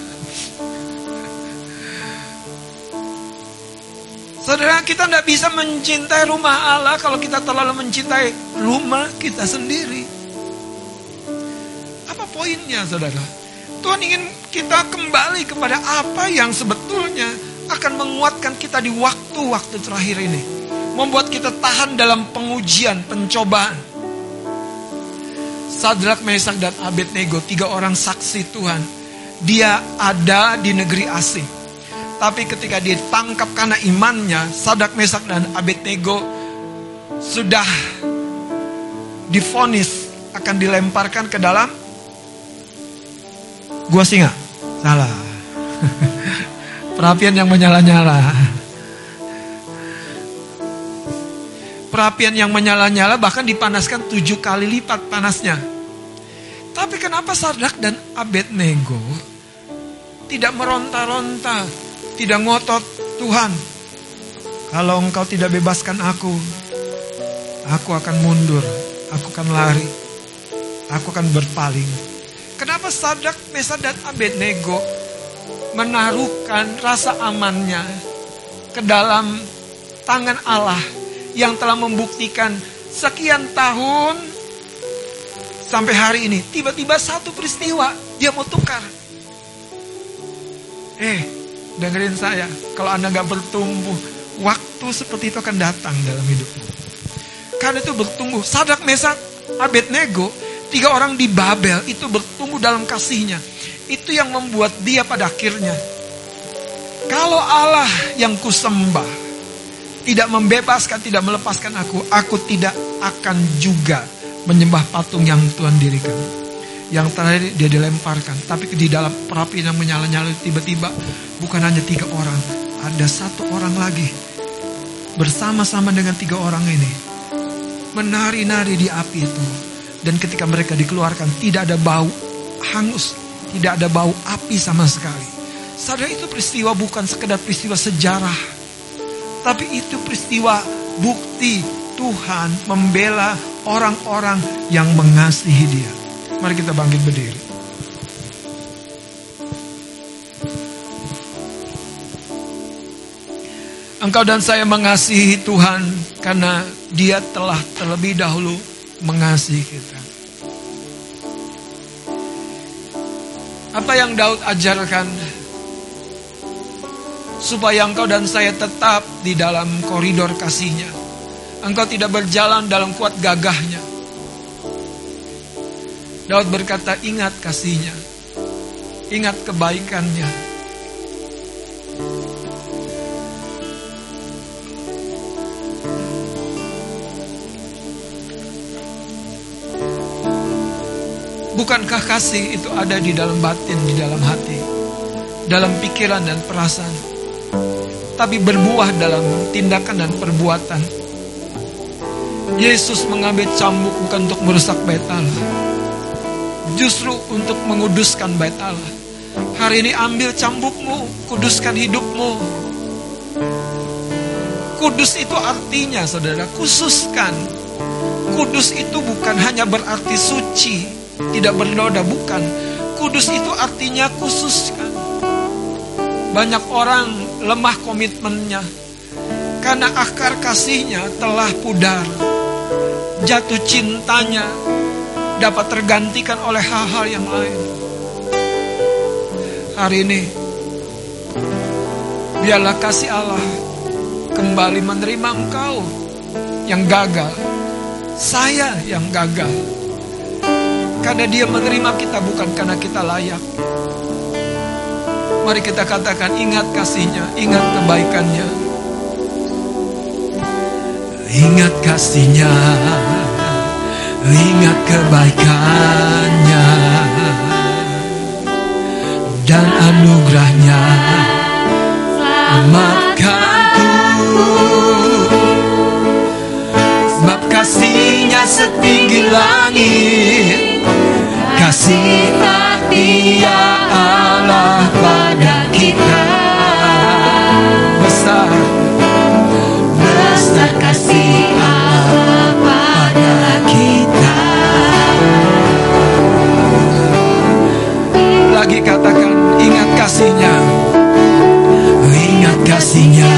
Saudara kita tidak bisa mencintai rumah Allah kalau kita terlalu mencintai rumah kita sendiri. Apa poinnya saudara? Tuhan ingin kita kembali kepada apa yang sebetulnya akan menguatkan kita di waktu-waktu terakhir ini. Membuat kita tahan dalam pengujian, pencobaan. Sadrak, Mesak, dan Abednego, tiga orang saksi Tuhan. Dia ada di negeri asing. Tapi ketika ditangkap karena imannya, Sadrak, Mesak, dan Abednego sudah difonis akan dilemparkan ke dalam gua singa. Salah. <laughs> Perapian yang menyala-nyala. Perapian yang menyala-nyala bahkan dipanaskan tujuh kali lipat panasnya. Tapi kenapa Sardak dan Abednego tidak meronta-ronta, tidak ngotot Tuhan. Kalau engkau tidak bebaskan aku, aku akan mundur, aku akan lari, aku akan berpaling. Kenapa Sadak, Mesad dan Abednego menaruhkan rasa amannya ke dalam tangan Allah yang telah membuktikan sekian tahun sampai hari ini. Tiba-tiba satu peristiwa dia mau tukar. Eh, dengerin saya. Kalau Anda nggak bertumbuh, waktu seperti itu akan datang dalam hidupmu. Karena itu bertumbuh. Sadak Mesak Abednego, tiga orang di Babel itu bertumbuh dalam kasihnya. Itu yang membuat dia pada akhirnya. Kalau Allah yang kusembah tidak membebaskan, tidak melepaskan aku, aku tidak akan juga menyembah patung yang Tuhan dirikan. Yang terakhir dia dilemparkan, tapi di dalam perapi yang menyala-nyala tiba-tiba bukan hanya tiga orang, ada satu orang lagi bersama-sama dengan tiga orang ini menari-nari di api itu. Dan ketika mereka dikeluarkan tidak ada bau hangus, tidak ada bau api sama sekali. Sadar itu peristiwa bukan sekedar peristiwa sejarah. Tapi itu peristiwa bukti Tuhan membela orang-orang yang mengasihi dia. Mari kita bangkit berdiri. Engkau dan saya mengasihi Tuhan karena dia telah terlebih dahulu mengasihi kita. Apa yang Daud ajarkan supaya engkau dan saya tetap di dalam koridor kasihnya. Engkau tidak berjalan dalam kuat gagahnya. Daud berkata, ingat kasihnya. Ingat kebaikannya. Bukankah kasih itu ada di dalam batin, di dalam hati, dalam pikiran dan perasaan, tapi berbuah dalam tindakan dan perbuatan. Yesus mengambil cambuk bukan untuk merusak bait Allah, justru untuk menguduskan bait Allah. Hari ini ambil cambukmu, kuduskan hidupmu. Kudus itu artinya, saudara, khususkan. Kudus itu bukan hanya berarti suci, tidak bernoda, bukan. Kudus itu artinya khususkan. Banyak orang lemah komitmennya karena akar kasihnya telah pudar. Jatuh cintanya dapat tergantikan oleh hal-hal yang lain. Hari ini, biarlah kasih Allah kembali menerima engkau yang gagal, saya yang gagal. Karena dia menerima kita bukan karena kita layak. Mari kita katakan ingat kasihnya, ingat kebaikannya. Ingat kasihnya, ingat kebaikannya dan anugerahnya. Selamatkanku sebab kasihnya setinggi langit. Kasih setia Allah pada kita. Besar, besar kasih lagi katakan ingat kasihnya. Ingat kasihnya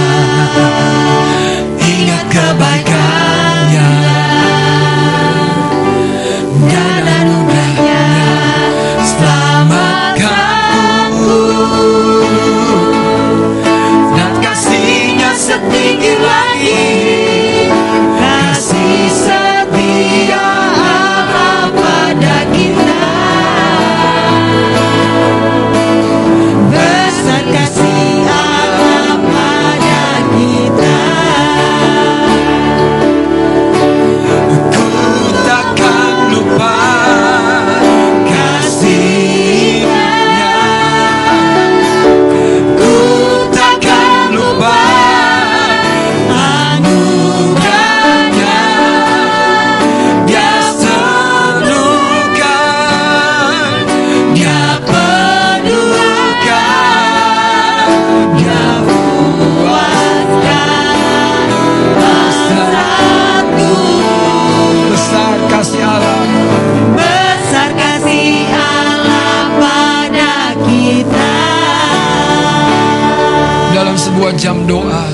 sebuah jam doa.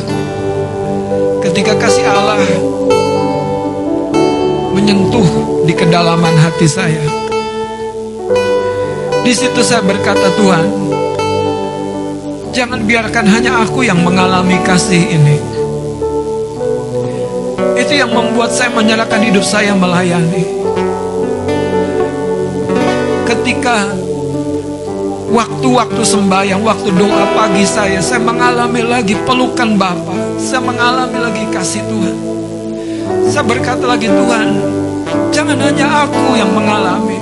Ketika kasih Allah menyentuh di kedalaman hati saya. Di situ saya berkata, Tuhan, jangan biarkan hanya aku yang mengalami kasih ini. Itu yang membuat saya menyerahkan hidup saya melayani. Ketika waktu-waktu sembahyang, waktu doa pagi saya, saya mengalami lagi pelukan Bapa. Saya mengalami lagi kasih Tuhan. Saya berkata lagi Tuhan, jangan hanya aku yang mengalami.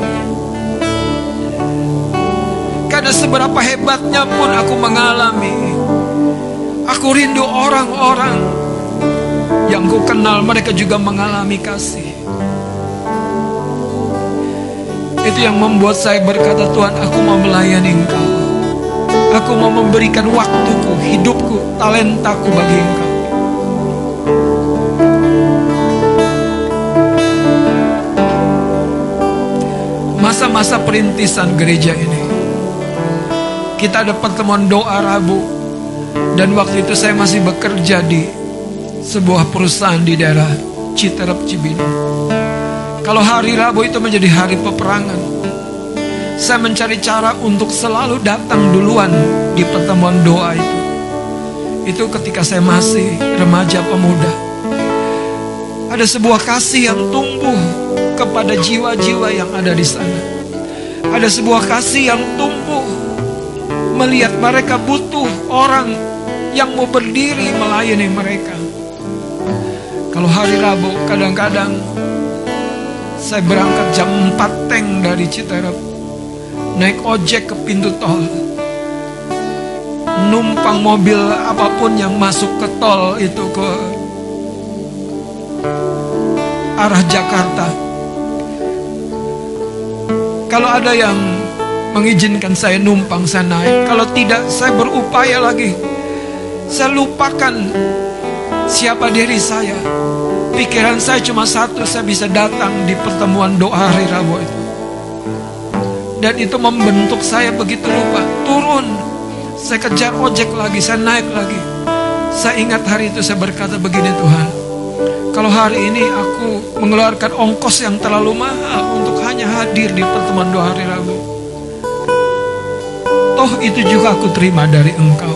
Karena seberapa hebatnya pun aku mengalami. Aku rindu orang-orang yang ku kenal mereka juga mengalami kasih. Itu yang membuat saya berkata Tuhan aku mau melayani engkau. Aku mau memberikan waktuku, hidupku, talentaku bagi engkau. Masa-masa perintisan gereja ini Kita ada pertemuan doa Rabu Dan waktu itu saya masih bekerja di Sebuah perusahaan di daerah Citerep Cibinong kalau hari Rabu itu menjadi hari peperangan, saya mencari cara untuk selalu datang duluan di pertemuan doa itu. Itu ketika saya masih remaja pemuda. Ada sebuah kasih yang tumbuh kepada jiwa-jiwa yang ada di sana. Ada sebuah kasih yang tumbuh melihat mereka butuh orang yang mau berdiri melayani mereka. Kalau hari Rabu kadang-kadang saya berangkat jam 4 tank dari Citerep naik ojek ke pintu tol. Numpang mobil apa pun yang masuk ke tol itu ke arah Jakarta. Kalau ada yang mengizinkan saya numpang saya naik. Kalau tidak saya berupaya lagi. Saya lupakan siapa diri saya pikiran saya cuma satu saya bisa datang di pertemuan doa hari Rabu itu. Dan itu membentuk saya begitu lupa. Turun. Saya kejar ojek lagi saya naik lagi. Saya ingat hari itu saya berkata begini Tuhan. Kalau hari ini aku mengeluarkan ongkos yang terlalu mahal untuk hanya hadir di pertemuan doa hari Rabu. Toh itu juga aku terima dari engkau.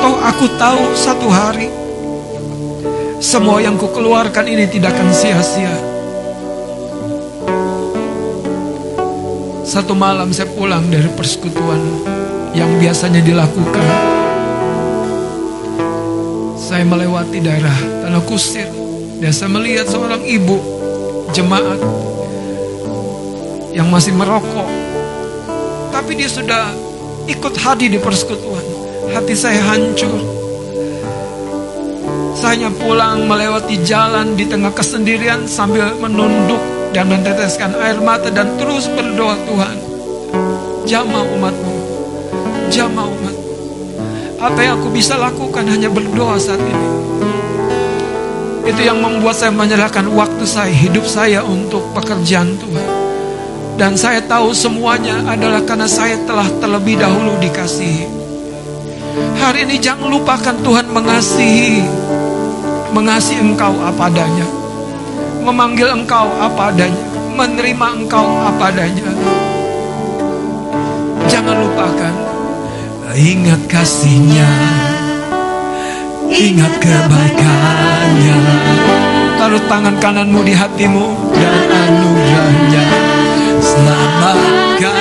Toh aku tahu satu hari semua yang kukeluarkan ini tidak akan sia-sia Satu malam saya pulang dari persekutuan yang biasanya dilakukan. Saya melewati daerah Tanah Kusir dan saya melihat seorang ibu jemaat yang masih merokok. Tapi dia sudah ikut hadir di persekutuan. Hati saya hancur. Hanya pulang melewati jalan di tengah kesendirian sambil menunduk dan meneteskan air mata dan terus berdoa Tuhan jamah umatmu jamah umat apa yang aku bisa lakukan hanya berdoa saat ini? Itu yang membuat saya menyerahkan waktu saya hidup saya untuk pekerjaan Tuhan. Dan saya tahu semuanya adalah karena saya telah terlebih dahulu dikasihi. Hari ini jangan lupakan Tuhan mengasihi mengasihi engkau apa adanya memanggil engkau apa adanya, menerima engkau apa adanya. Jangan lupakan, ingat kasihnya, ingat kebaikannya. Taruh tangan kananmu di hatimu dan anugerahnya selamatkanku.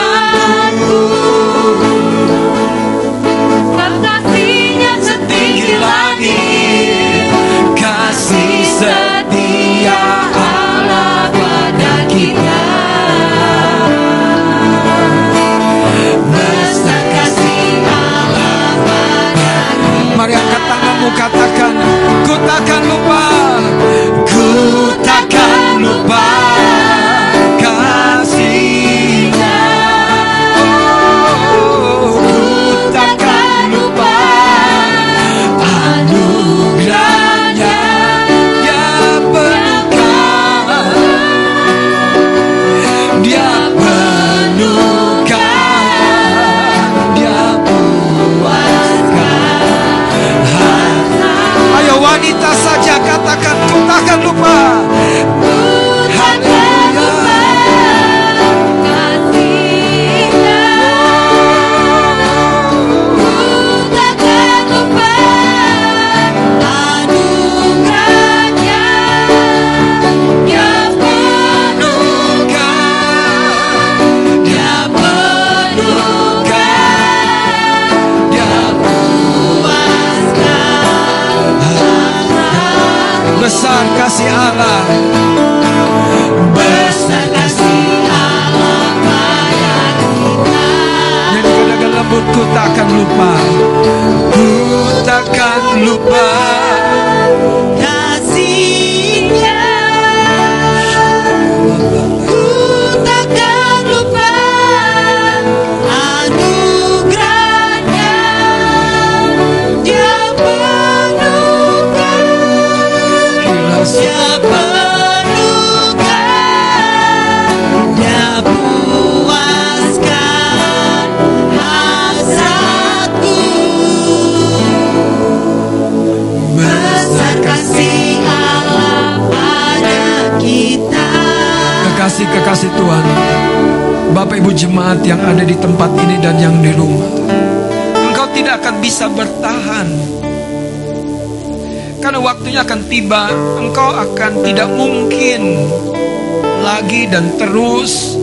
Terus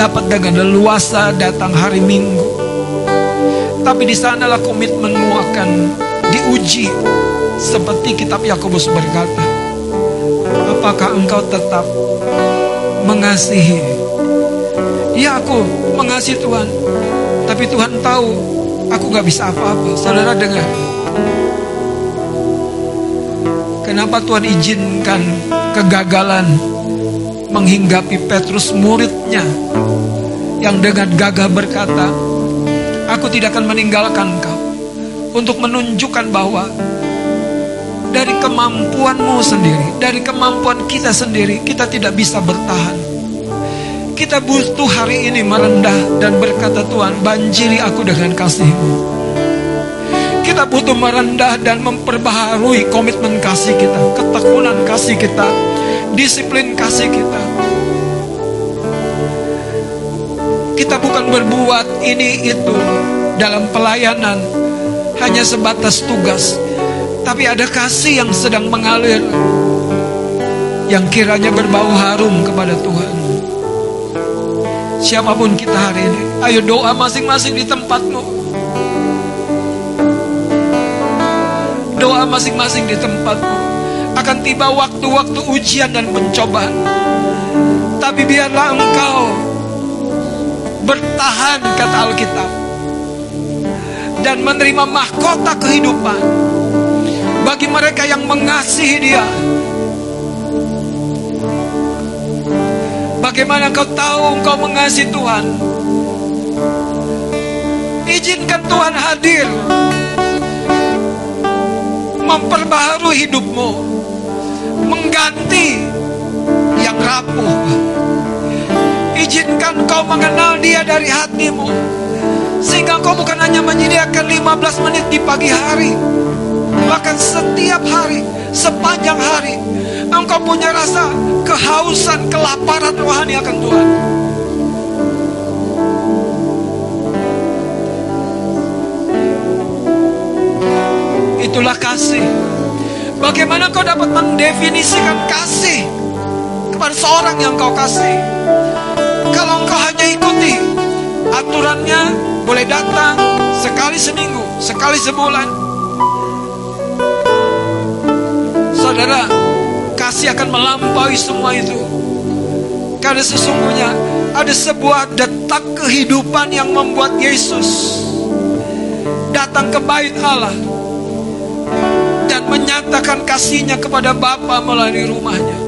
dapat dengan leluasa datang hari Minggu. Tapi di sanalah komitmenmu akan diuji seperti kitab Yakobus berkata. Apakah engkau tetap mengasihi? Ya aku mengasihi Tuhan. Tapi Tuhan tahu aku gak bisa apa-apa. Saudara dengar. Kenapa Tuhan izinkan kegagalan menghinggapi Petrus muridnya yang dengan gagah berkata, Aku tidak akan meninggalkan kau untuk menunjukkan bahwa dari kemampuanmu sendiri, dari kemampuan kita sendiri, kita tidak bisa bertahan. Kita butuh hari ini merendah dan berkata Tuhan, banjiri aku dengan kasihmu. Kita butuh merendah dan memperbaharui komitmen kasih kita, ketekunan kasih kita, disiplin kasih kita. Bukan berbuat ini itu dalam pelayanan hanya sebatas tugas, tapi ada kasih yang sedang mengalir yang kiranya berbau harum kepada Tuhan. Siapa pun kita hari ini, ayo doa masing-masing di tempatmu. doa masing-masing di tempatmu. Akan tiba waktu-waktu ujian dan pencobaan. Tapi biarlah engkau bertahan kata Alkitab. Dan menerima mahkota kehidupan. Bagi mereka yang mengasihi dia. Bagaimana kau tahu engkau mengasihi Tuhan? Izinkan Tuhan hadir memperbaharui hidupmu, mengganti yang rapuh. Izinkan kau mengenal dia dari hatimu, sehingga kau bukan hanya menyediakan 15 menit di pagi hari, bahkan setiap hari, sepanjang hari, engkau punya rasa kehausan, kelaparan rohani akan Tuhan. Itulah kasih. Bagaimana kau dapat mendefinisikan kasih kepada seorang yang kau kasih? Kalau engkau hanya ikuti aturannya, boleh datang sekali seminggu, sekali sebulan. Saudara, kasih akan melampaui semua itu. Karena sesungguhnya ada sebuah detak kehidupan yang membuat Yesus datang ke bait Allah dan menyatakan kasihnya kepada Bapa melalui rumahnya.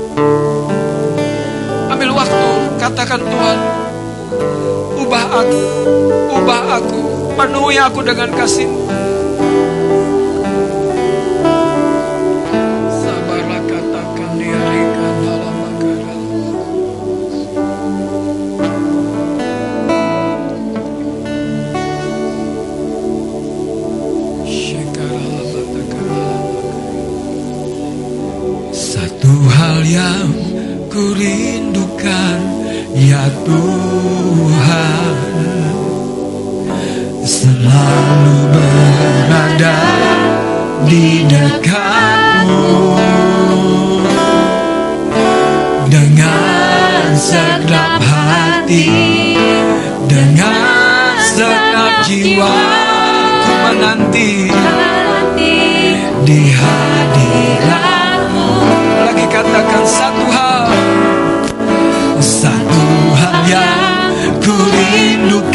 Ambil waktu, katakan Tuhan, ubah aku, ubah aku, penuhi aku dengan kasihmu. Tuhan Selalu berada di dekatmu. Dengan segenap hati Dengan segenap jiwa Ku menanti di hadiratmu. Lagi katakan Satu hal yang ku rindukan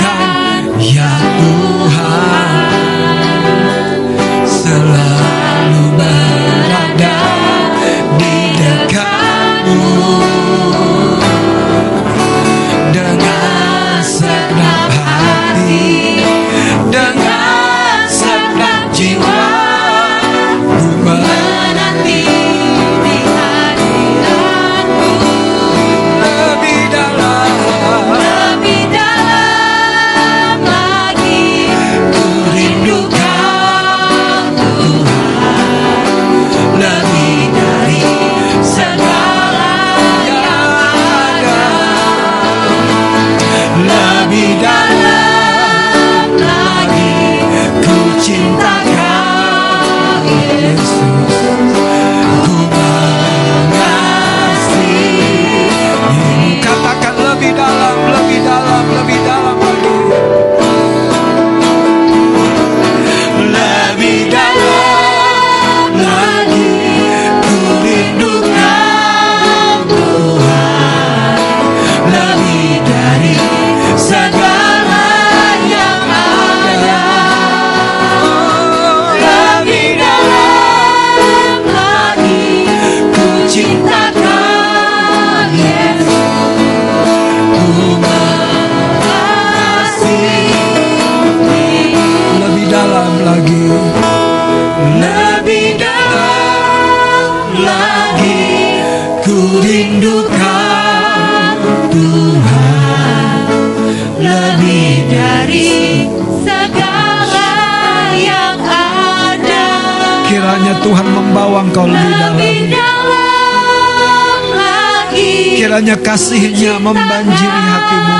Kiranya kasihnya membanjiri hatimu.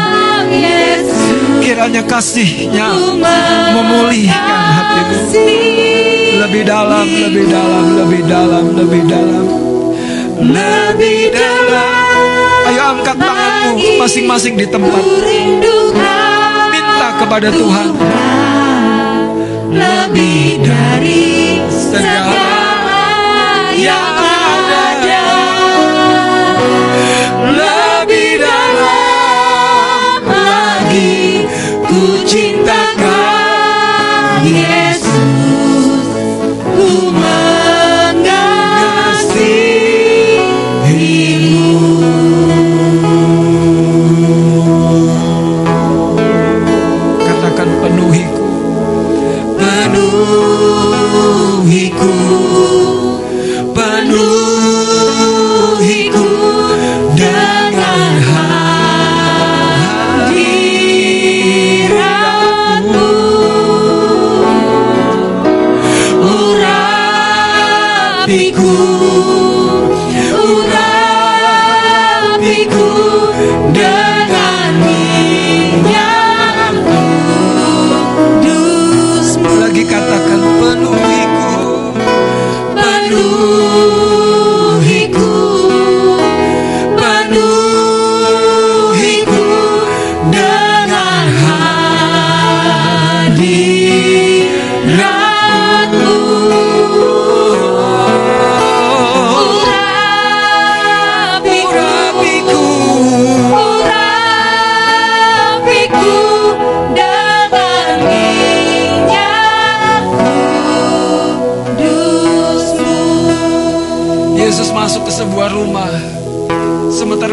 Kiranya kasihnya memulihkan hatimu. Lebih dalam, lebih dalam, lebih dalam, lebih dalam. Lebih dalam. Ayo angkat tanganmu masing-masing di tempat. Minta kepada Tuhan. Lebih dari segala yang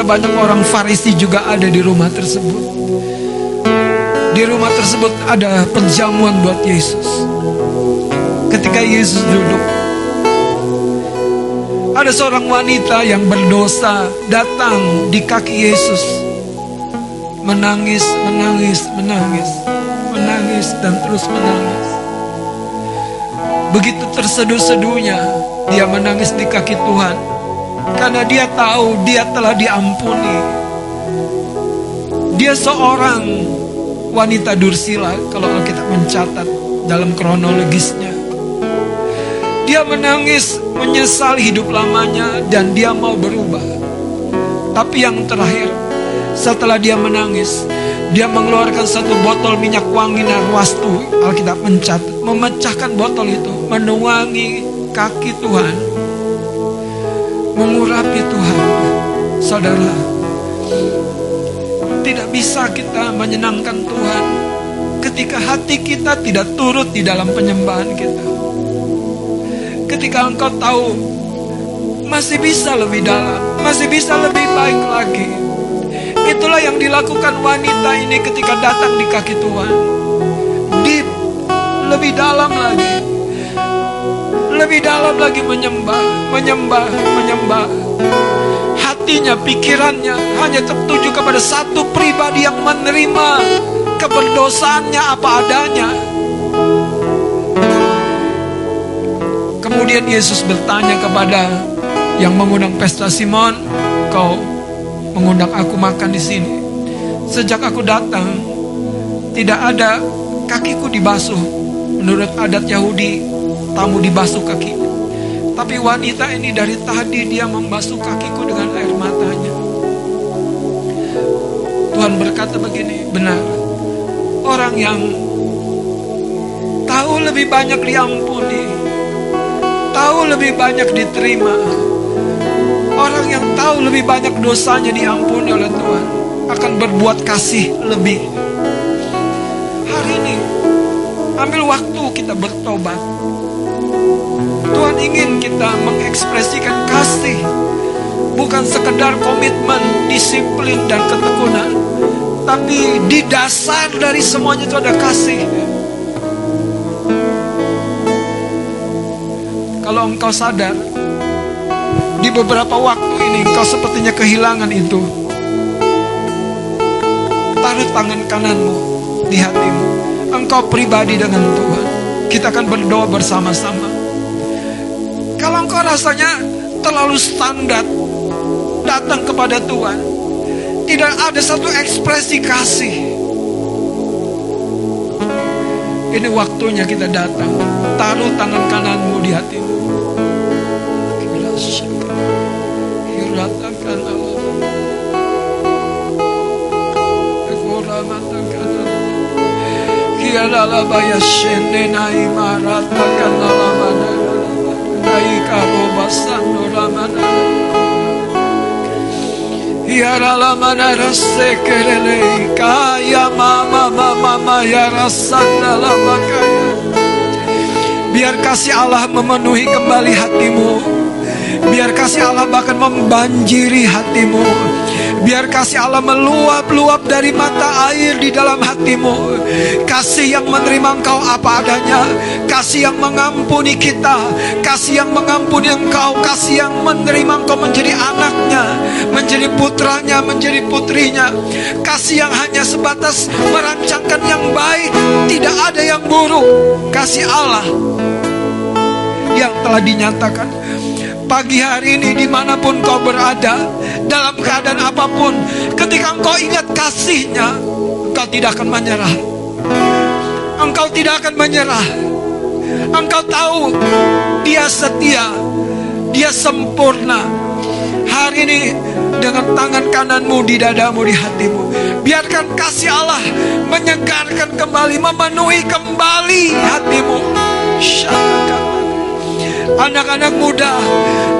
banyak orang Farisi juga ada di rumah tersebut. Di rumah tersebut ada penjamuan buat Yesus. Ketika Yesus duduk Ada seorang wanita yang berdosa Datang di kaki Yesus. Menangis, menangis, menangis Menangis dan terus menangis. Begitu terseduh-seduhnya Dia menangis di kaki Tuhan Karena dia tahu dia telah diampuni. Dia seorang wanita dursila Kalau kita mencatat dalam kronologisnya. Dia menangis menyesali hidup lamanya Dan dia mau berubah. Tapi yang terakhir Setelah dia menangis Dia mengeluarkan satu botol minyak wangi narwastu Alkitab mencatat Memecahkan botol itu Menuangi kaki Tuhan Mengurapi Tuhan Saudara Tidak bisa kita menyenangkan Tuhan Ketika hati kita tidak turut di dalam penyembahan kita Ketika engkau tahu Masih bisa lebih dalam Masih bisa lebih baik lagi Itulah yang dilakukan wanita ini ketika datang di kaki Tuhan. Deep, lebih dalam lagi. Lebih dalam lagi menyembah, menyembah, menyembah. Hatinya, pikirannya hanya tertuju kepada satu pribadi yang menerima keberdosaannya apa adanya. Kemudian Yesus bertanya kepada yang mengundang pesta Simon, kau mengundang aku makan di sini. Sejak aku datang, tidak ada kakiku dibasuh. Menurut adat Yahudi, tamu dibasuh kaki. Tapi wanita ini dari tadi dia membasuh kakiku dengan air matanya. Tuhan berkata begini, benar. Orang yang tahu lebih banyak diampuni, tahu lebih banyak diterima. Orang yang tahu lebih banyak dosanya diampuni oleh Tuhan akan berbuat kasih lebih. Hari ini ambil waktu kita bertobat. Tuhan ingin kita mengekspresikan kasih bukan sekedar komitmen, disiplin dan ketekunan, tapi di dasar dari semuanya itu ada kasih. Kalau engkau sadar di beberapa waktu ini engkau sepertinya kehilangan itu. Taruh tangan kananmu di hatimu. Engkau pribadi dengan Tuhan. Kita akan berdoa bersama-sama. Engkau rasanya terlalu standar datang kepada Tuhan, tidak ada satu ekspresi kasih. Ini waktunya kita datang. Taruh tangan kananmu di hatimu. Ekoramatakan Allah. Kialalabaya shende na imaratakan alamana. Naikarobasan oramana. Yaralamana rasekerele kaya mama mama mama ya rasanda lamakaya. Biar kasih Allah memenuhi kembali hatimu. Biar kasih Allah bahkan membanjiri hatimu. Biar kasih Allah meluap-luap dari mata air di dalam hatimu. Kasih yang menerima engkau apa adanya. Kasih yang mengampuni kita. Kasih yang mengampuni engkau. Kasih yang menerima engkau menjadi anaknya. Menjadi putranya, menjadi putrinya. Kasih yang hanya sebatas merancangkan yang baik. Tidak ada yang buruk. Kasih Allah yang telah dinyatakan pagi hari ini di mana pun kau berada dalam keadaan apa pun ketika engkau ingat kasihnya engkau tidak akan menyerah. Engkau tidak akan menyerah. Engkau tahu dia setia dia sempurna. Hari ini dengan tangan kananmu di dadamu di hatimu. Biarkan kasih Allah menyegarkan kembali memenuhi kembali hatimu. Syakakat Anak-anak muda,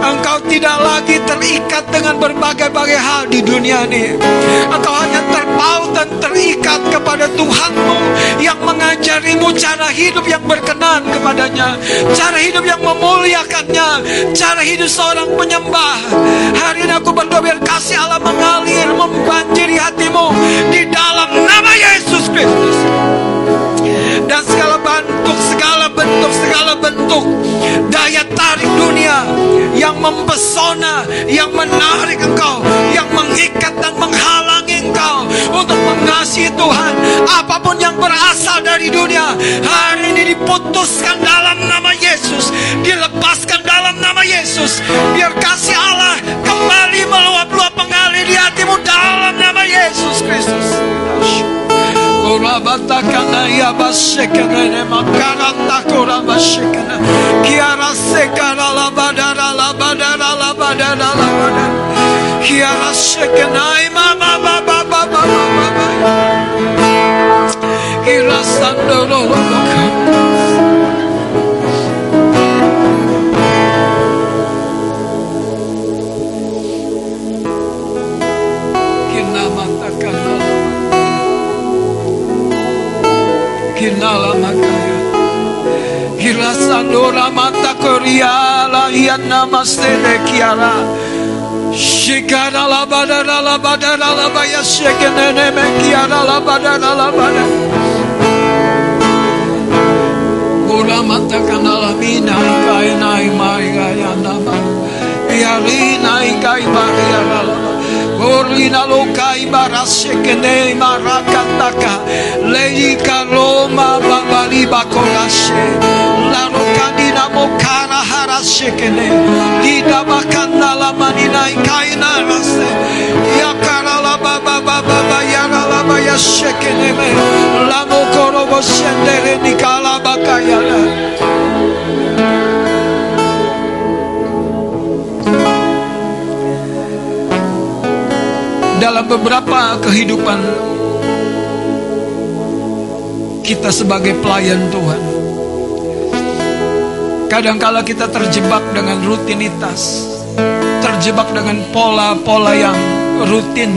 engkau tidak lagi terikat dengan berbagai-bagai hal di dunia ini. Engkau hanya terpaut dan terikat kepada Tuhanmu yang mengajarimu cara hidup yang berkenan kepadanya, cara hidup yang memuliakannya, cara hidup seorang penyembah. Hari ini aku berdoa biar kasih Allah mengalir, membanjiri hatimu di dalam nama Yesus Kristus segala bentuk daya tarik dunia yang mempesona, yang menarik engkau, yang mengikat dan menghalangi engkau untuk mengasihi Tuhan. Apa pun yang berasal dari dunia, hari ini diputuskan dalam nama Yesus, dilepaskan dalam nama Yesus. Biar kasih Allah kembali meluap-luap mengalir di hatimu dalam nama Yesus Kristus. Korabatakana ya basekana ne makarata korabasekana kiara sekara la badara la badara la badara la badara. Kiara sekana mama baba baba baba kira sandoro kinala makaya. Hirasandora mata koria la hiana mastele kiara Shikara la badara la badara la baya shekene me kiara la badara la badara Ora mata kanala mina ikai nai mai gaya nama. Iarina ikai maria la la Orlina lokai baraseke ne marakataka lei kaloma babali bakolashe la lokadina mokara haraseke ne. Lida bakanda la manina ikaina rase yakara la baba baba bayara la bayasheke ne la mokoro boshende nikala bakayala dalam beberapa kehidupan kita sebagai pelayan Tuhan. Kadangkala kita terjebak dengan rutinitas, terjebak dengan pola-pola yang rutin,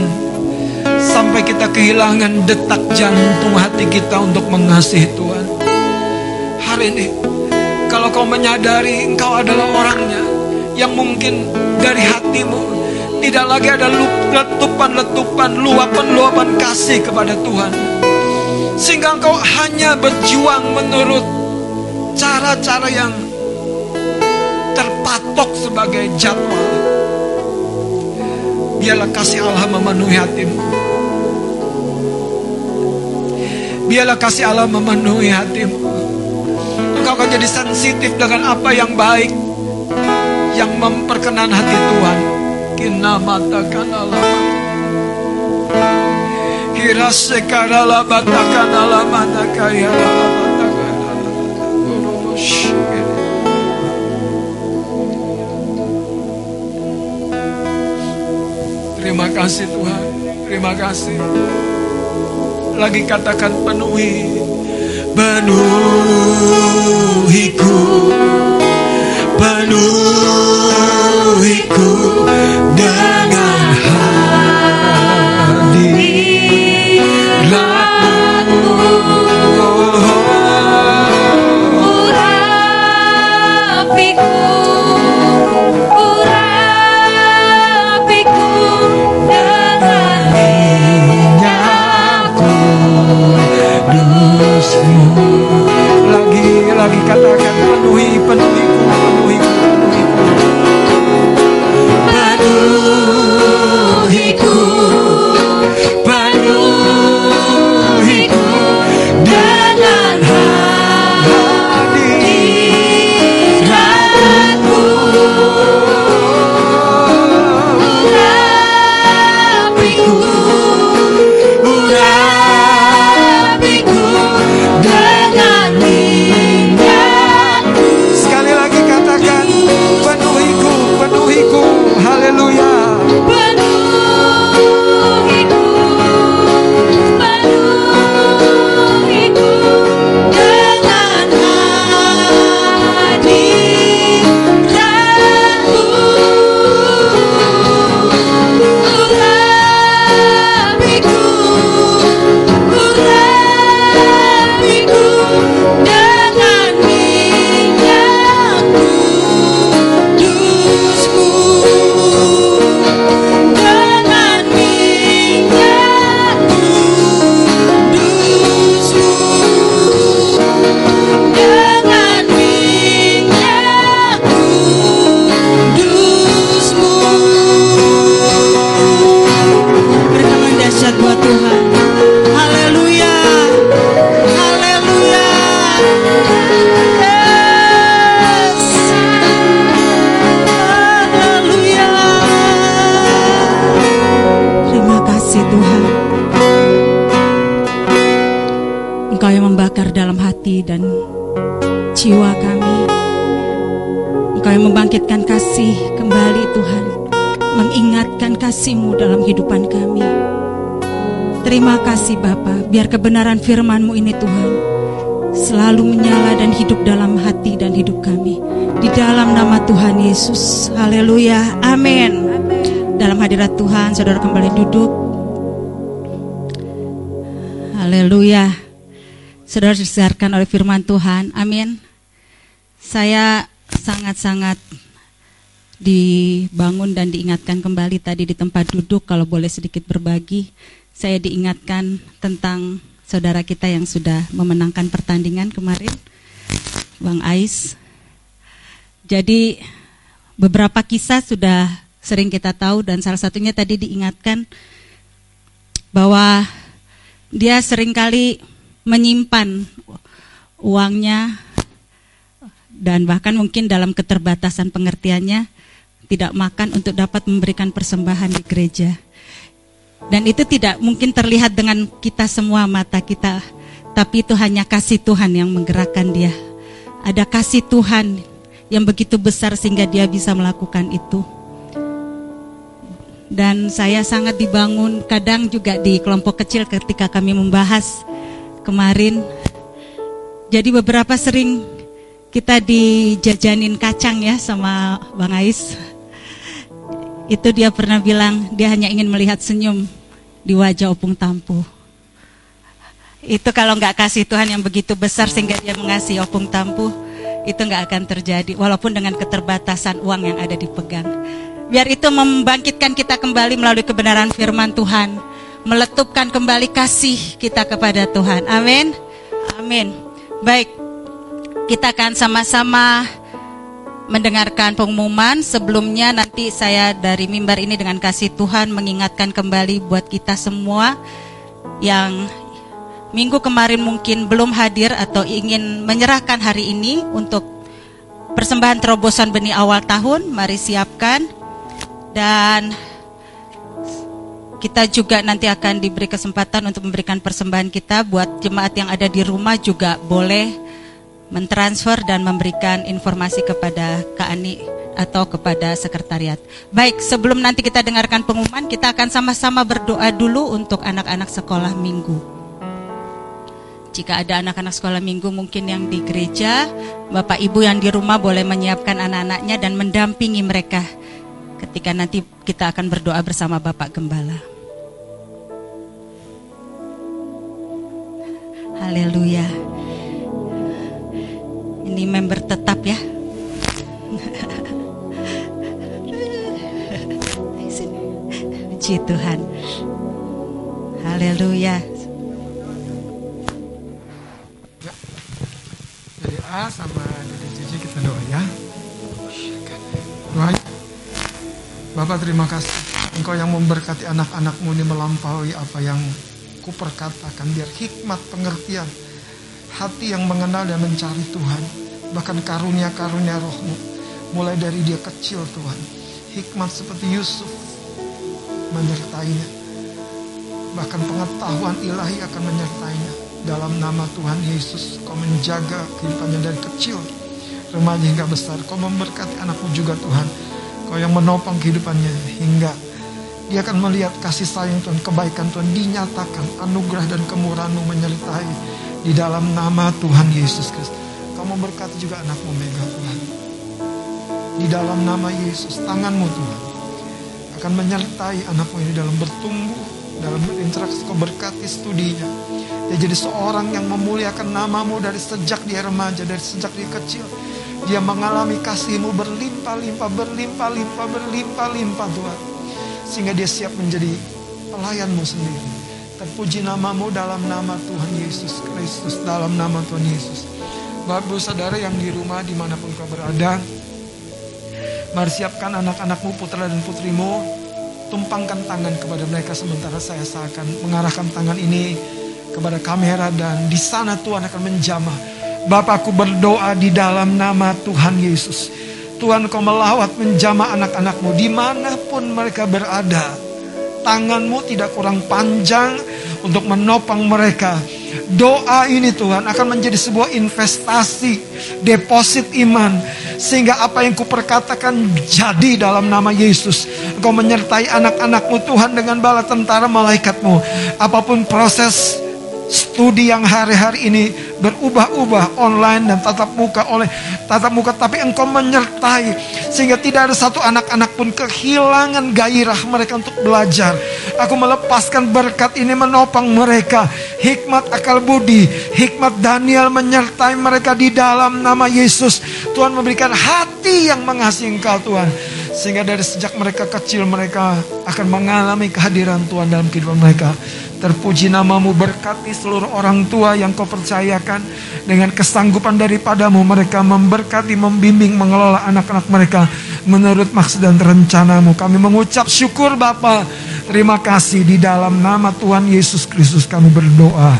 sampai kita kehilangan detak jantung hati kita untuk mengasihi Tuhan. Hari ini, kalau kau menyadari engkau adalah orangnya yang mungkin dari hatimu tidak lagi ada letupan-letupan, luapan-luapan kasih kepada Tuhan. Sehingga engkau hanya berjuang menurut cara-cara yang terpatok sebagai jadwal. Biarlah kasih Allah memenuhi hatimu. Biarlah kasih Allah memenuhi hatimu. Engkau akan jadi sensitif dengan apa yang baik, yang memperkenan hati Tuhan. Kinamatakan Allah. Kira sekarang batakan Allah mana kaya Terima kasih Tuhan, terima kasih. Lagi katakan penuhi, penuhiku, penuhiku. dengan kebenaran firman-Mu ini Tuhan Selalu menyala dan hidup dalam hati dan hidup kami. Di dalam nama Tuhan Yesus. Haleluya, amin. Dalam hadirat Tuhan, saudara kembali duduk. Haleluya. Saudara disiarkan oleh firman Tuhan, amin. Saya sangat-sangat dibangun dan diingatkan kembali tadi di tempat duduk. Kalau boleh sedikit berbagi saya diingatkan tentang saudara kita yang sudah memenangkan pertandingan kemarin Bang Ais jadi beberapa kisah sudah sering kita tahu dan salah satunya tadi diingatkan bahwa dia sering kali menyimpan uangnya dan bahkan mungkin dalam keterbatasan pengertiannya tidak makan untuk dapat memberikan persembahan di gereja. Dan itu tidak mungkin terlihat dengan kita semua mata kita, tapi itu hanya kasih Tuhan yang menggerakkan dia. Ada kasih Tuhan yang begitu besar sehingga dia bisa melakukan itu. dan saya sangat dibangun kadang juga di kelompok kecil ketika kami membahas kemarin. Jadi beberapa sering kita dijajanin kacang ya sama Bang Ais. Itu dia pernah bilang dia hanya ingin melihat senyum di wajah Opung Tampu. Itu kalau nggak kasih Tuhan yang begitu besar sehingga dia mengasihi Opung Tampu, itu nggak akan terjadi. Walaupun dengan keterbatasan uang yang ada dipegang. Biar itu membangkitkan kita kembali melalui kebenaran firman Tuhan. Meletupkan kembali kasih kita kepada Tuhan. Amin. Amin. Baik. Kita akan sama-sama mendengarkan pengumuman. Sebelumnya nanti saya dari mimbar ini dengan kasih Tuhan mengingatkan kembali buat kita semua yang minggu kemarin mungkin belum hadir atau ingin menyerahkan hari ini untuk persembahan terobosan benih awal tahun. Mari siapkan dan kita juga nanti akan diberi kesempatan untuk memberikan persembahan kita buat jemaat yang ada di rumah juga boleh mentransfer dan memberikan informasi kepada Kak Ani atau kepada sekretariat. Baik, sebelum nanti kita dengarkan pengumuman, kita akan sama-sama berdoa dulu untuk anak-anak sekolah minggu. Jika ada anak-anak sekolah minggu mungkin yang di gereja, Bapak Ibu yang di rumah boleh menyiapkan anak-anaknya dan mendampingi mereka ketika nanti kita akan berdoa bersama Bapak Gembala. Haleluya. Ini member tetap ya. Puji Tuhan. Haleluya. Dari A sama dari Cici kita doa ya. Doa. Bapak terima kasih. Engkau yang memberkati anak-anakmu ini melampaui apa yang kuperkatakan. Biar hikmat pengertian. Hati yang mengenal dan mencari Tuhan. Bahkan karunia-karunia rohmu. Mulai dari dia kecil Tuhan. Hikmat seperti Yusuf menyertainya. Bahkan pengetahuan ilahi akan menyertainya. Dalam nama Tuhan Yesus, kau menjaga kehidupannya dari kecil, remaja hingga besar. Kau memberkati anakmu juga Tuhan. Kau yang menopang kehidupannya hingga dia akan melihat kasih sayang Tuhan, kebaikan Tuhan dinyatakan, anugerah dan kemurahan-Mu menyertai di dalam nama Tuhan Yesus Kristus. Kau memberkati juga anakmu Mega Tuhan. Di dalam nama Yesus, tanganmu Tuhan akan menyertai anakmu ini dalam bertumbuh, dalam berinteraksi, kau berkati studinya. Dia jadi seorang yang memuliakan namamu dari sejak dia remaja, dari sejak dia kecil. Dia mengalami kasihmu berlimpah-limpah, berlimpah-limpah, berlimpah-limpah Tuhan. Sehingga dia siap menjadi pelayanmu sendiri. Terpuji namamu dalam nama Tuhan Yesus Kristus, dalam nama Tuhan Yesus. Bapak saudara yang di rumah di mana pun kau berada, Mari siapkan anak-anakmu, putra dan putrimu. Tumpangkan tangan kepada mereka sementara saya seakan mengarahkan tangan ini kepada kamera dan di sana Tuhan akan menjamah. Bapakku berdoa di dalam nama Tuhan Yesus. Tuhan kau melawat menjamah anak-anakmu di mana pun mereka berada. Tanganmu tidak kurang panjang untuk menopang mereka. Doa ini Tuhan akan menjadi sebuah investasi, deposit iman. Sehingga apa yang kuperkatakan jadi dalam nama Yesus. Engkau menyertai anak-anakmu Tuhan dengan bala tentara malaikatmu. Apa pun proses studi yang hari-hari ini berubah-ubah online dan tatap muka oleh tatap muka tapi engkau menyertai sehingga tidak ada satu anak-anak pun kehilangan gairah mereka untuk belajar. Aku melepaskan berkat ini menopang mereka. Hikmat akal budi hikmat Daniel menyertai mereka di dalam nama Yesus. Tuhan memberikan hati yang mengasihi engkau Tuhan sehingga dari sejak mereka kecil mereka akan mengalami kehadiran Tuhan dalam kehidupan mereka. Terpuji namamu berkati seluruh orang tua yang kau percayakan dengan kesanggupan daripadamu mereka memberkati, membimbing, mengelola anak-anak mereka menurut maksud dan rencanamu. Kami mengucap syukur Bapa. Terima kasih di dalam nama Tuhan Yesus Kristus kami berdoa.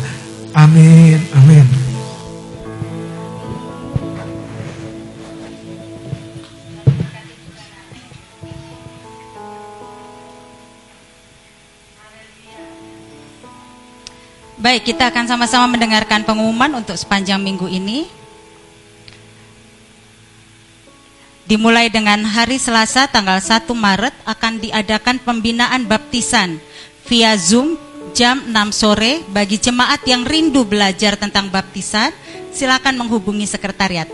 Amin. Amin. Baik, kita akan sama-sama mendengarkan pengumuman untuk sepanjang minggu ini. Dimulai dengan hari Selasa tanggal 1 Maret akan diadakan pembinaan baptisan via Zoom jam 6 sore bagi jemaat yang rindu belajar tentang baptisan, silakan menghubungi sekretariat.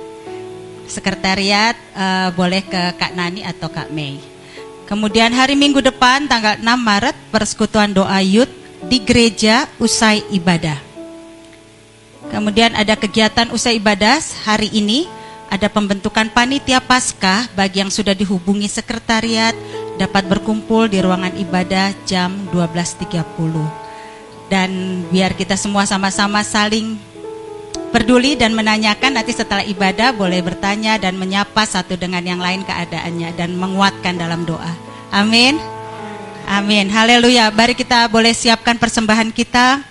Sekretariat eh, boleh ke Kak Nani atau Kak Mei. Kemudian hari Minggu depan tanggal 6 Maret persekutuan doa Youth di gereja usai ibadah. Kemudian ada kegiatan usai ibadah hari ini ada pembentukan panitia Paskah bagi yang sudah dihubungi sekretariat dapat berkumpul di ruangan ibadah jam 12.30. Dan biar kita semua sama-sama saling peduli dan menanyakan nanti setelah ibadah boleh bertanya dan menyapa satu dengan yang lain keadaannya dan menguatkan dalam doa. Amin. Amin. Haleluya. Mari kita boleh siapkan persembahan kita.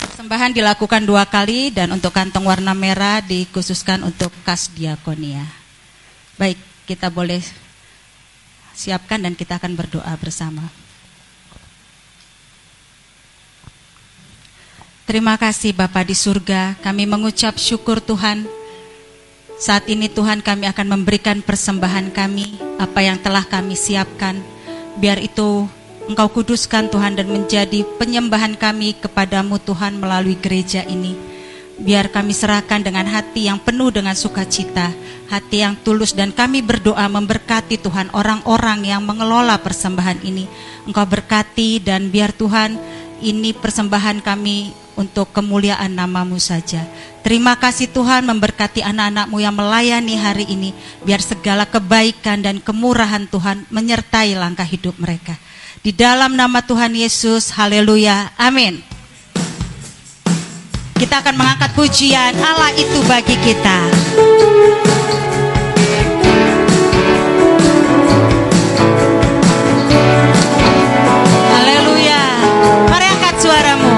Persembahan dilakukan dua kali dan untuk kantong warna merah dikhususkan untuk kas diakonia. Baik, kita boleh siapkan dan kita akan berdoa bersama. Terima kasih Bapa di surga, kami mengucap syukur Tuhan. Saat ini Tuhan kami akan memberikan persembahan kami, apa yang telah kami siapkan. Biar itu Engkau kuduskan Tuhan dan menjadi penyembahan kami kepadamu Tuhan melalui gereja ini. Biar kami serahkan dengan hati yang penuh dengan sukacita, hati yang tulus dan kami berdoa memberkati Tuhan orang-orang yang mengelola persembahan ini. Engkau berkati dan biar Tuhan ini persembahan kami untuk kemuliaan namamu saja. Terima kasih Tuhan memberkati anak-anakmu yang melayani hari ini. Biar segala kebaikan dan kemurahan Tuhan menyertai langkah hidup mereka. Di dalam nama Tuhan Yesus, haleluya, amin. Kita akan mengangkat pujian Allah itu bagi kita. Mari angkat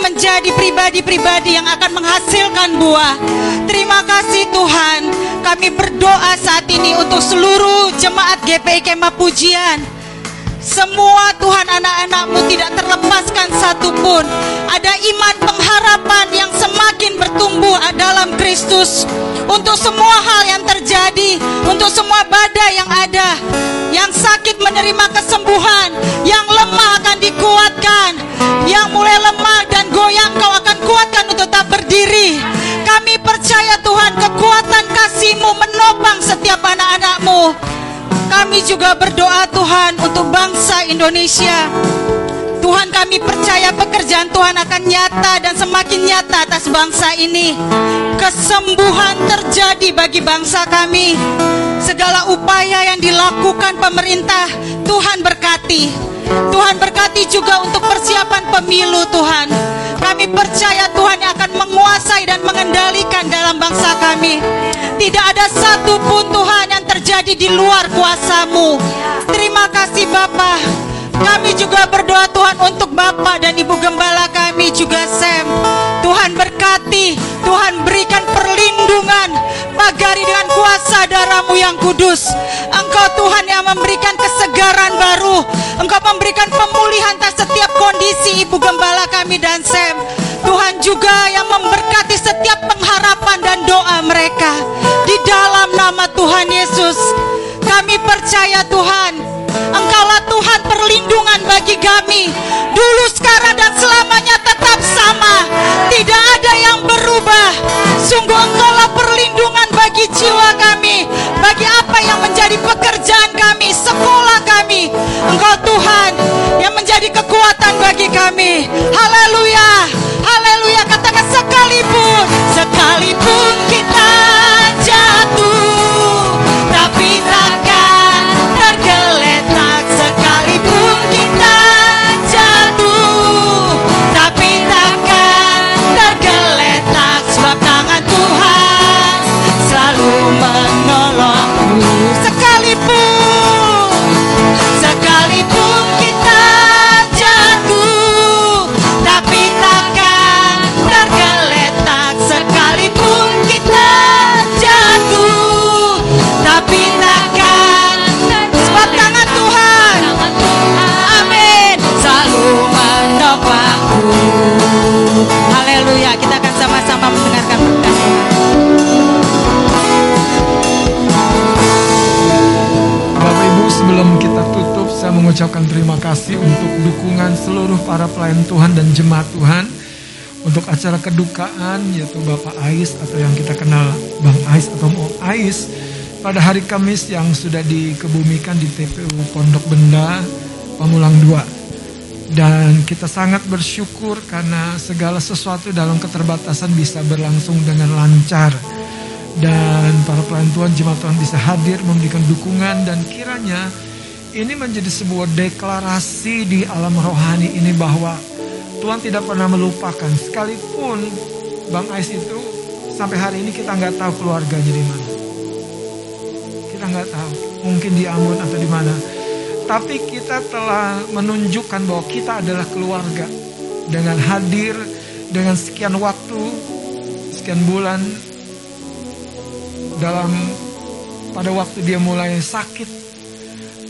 menjadi pribadi-pribadi yang akan menghasilkan buah. Terima kasih Tuhan. Kami berdoa saat ini untuk seluruh jemaat GPI Kemah Pujian. Semua Tuhan anak-anakmu tidak terlepaskan satupun. Ada iman pengharapan yang semakin bertumbuh dalam Kristus. Untuk semua hal yang terjadi, untuk semua badai yang ada, yang sakit menerima kesembuhan, yang lemah akan dikuatkan, yang mulai lemah goyang kau akan kuatkan untuk tetap berdiri. Kami percaya Tuhan kekuatan kasih-Mu menopang setiap anak-anak-Mu. Kami juga berdoa Tuhan untuk bangsa Indonesia. Tuhan kami percaya pekerjaan Tuhan akan nyata dan semakin nyata atas bangsa ini. Kesembuhan terjadi bagi bangsa kami. Segala upaya yang dilakukan pemerintah, Tuhan berkati. Tuhan berkati juga untuk persiapan pemilu Tuhan. Percaya Tuhan yang akan menguasai dan mengendalikan dalam bangsa kami. Tidak ada satu pun Tuhan yang terjadi di luar kuasamu. Terima kasih Bapak. Kami juga berdoa Tuhan untuk Bapak dan Ibu Gembala kami juga Sam. Tuhan berkati, Tuhan berikan darahmu yang kudus. Engkau Tuhan yang memberikan kesegaran baru. Engkau memberikan pemulihan atas setiap kondisi Ibu Gembala kami dan Sam. Tuhan juga yang memberkati setiap pengharapan dan doa mereka. Di dalam nama Tuhan Yesus, kami percaya Tuhan, Engkaulah Tuhan perlindungan bagi kami Dulu, sekarang, dan selamanya bagi kami para pelayan Tuhan dan jemaat Tuhan untuk acara kedukaan yaitu Bapak Ais atau yang kita kenal Bang Ais atau Om Ais pada hari Kamis yang sudah dikebumikan di TPU Pondok Benda Pamulang 2 dan kita sangat bersyukur karena segala sesuatu dalam keterbatasan bisa berlangsung dengan lancar. Dan para pelayan Tuhan jemaat Tuhan bisa hadir memberikan dukungan dan kiranya ini menjadi sebuah deklarasi di alam rohani ini bahwa Tuhan tidak pernah melupakan. Sekalipun Bang Ais itu sampai hari ini kita nggak tahu keluarganya di mana. Kita nggak tahu mungkin di Ambon atau di mana. Tapi kita telah menunjukkan bahwa kita adalah keluarga. Dengan hadir dengan sekian waktu sekian bulan dalam pada waktu dia mulai sakit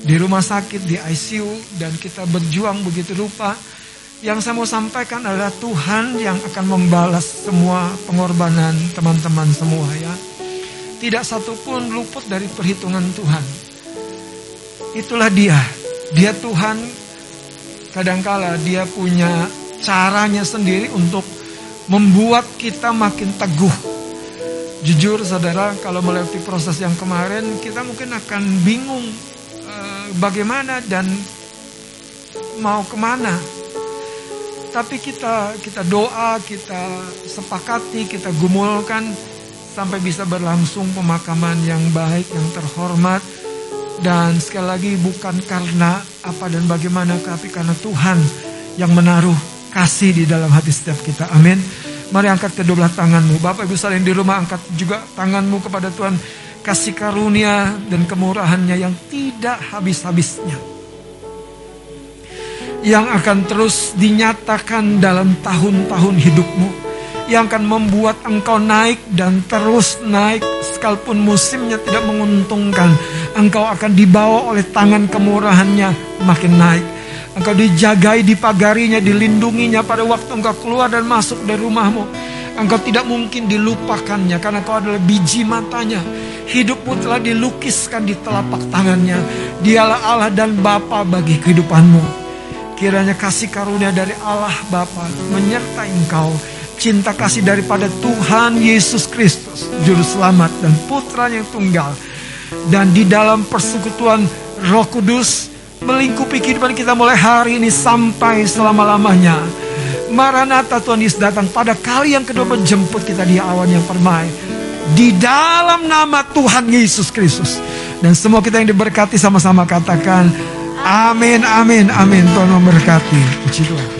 di rumah sakit di ICU dan kita berjuang begitu rupa yang saya mau sampaikan adalah Tuhan yang akan membalas semua pengorbanan teman-teman semua ya. Tidak satupun luput dari perhitungan Tuhan. Itulah dia. Dia Tuhan. Kadangkala dia punya caranya sendiri untuk membuat kita makin teguh. Jujur saudara, kalau melewati proses yang kemarin, kita mungkin akan bingung bagaimana dan mau ke mana. Tapi kita kita doa, kita sepakati, kita gumulkan sampai bisa berlangsung pemakaman yang baik, yang terhormat. Dan sekali lagi bukan karena apa dan bagaimana, tapi karena Tuhan yang menaruh kasih di dalam hati setiap kita. Amin. Mari angkat kedua belah tanganmu. Bapak Ibu saling di rumah angkat juga tanganmu kepada Tuhan. Kasih karunia dan kemurahannya yang tidak habis-habisnya. Yang akan terus dinyatakan dalam tahun-tahun hidupmu. Yang akan membuat engkau naik dan terus naik. Sekalipun musimnya tidak menguntungkan. Engkau akan dibawa oleh tangan kemurahannya makin naik. Engkau dijagai, dipagarinya, dilindunginya pada waktu engkau keluar dan masuk dari rumahmu. Engkau tidak mungkin dilupakannya karena kau adalah biji matanya. Hidupmu telah dilukiskan di telapak tangannya. Dialah Allah dan Bapa bagi kehidupanmu. Kiranya kasih karunia dari Allah Bapa menyertai engkau. Cinta kasih daripada Tuhan Yesus Kristus, Juru Selamat dan Putra yang tunggal. Dan di dalam persekutuan Roh Kudus melingkupi kehidupan kita mulai hari ini sampai selama-lamanya. Maranatha Tuhan Yesus datang pada kali yang kedua menjemput kita di awan yang permai. Di dalam nama Tuhan Yesus Kristus. Dan semua kita yang diberkati sama-sama katakan Amin, amin, amin. Tuhan memberkati. Puji Tuhan.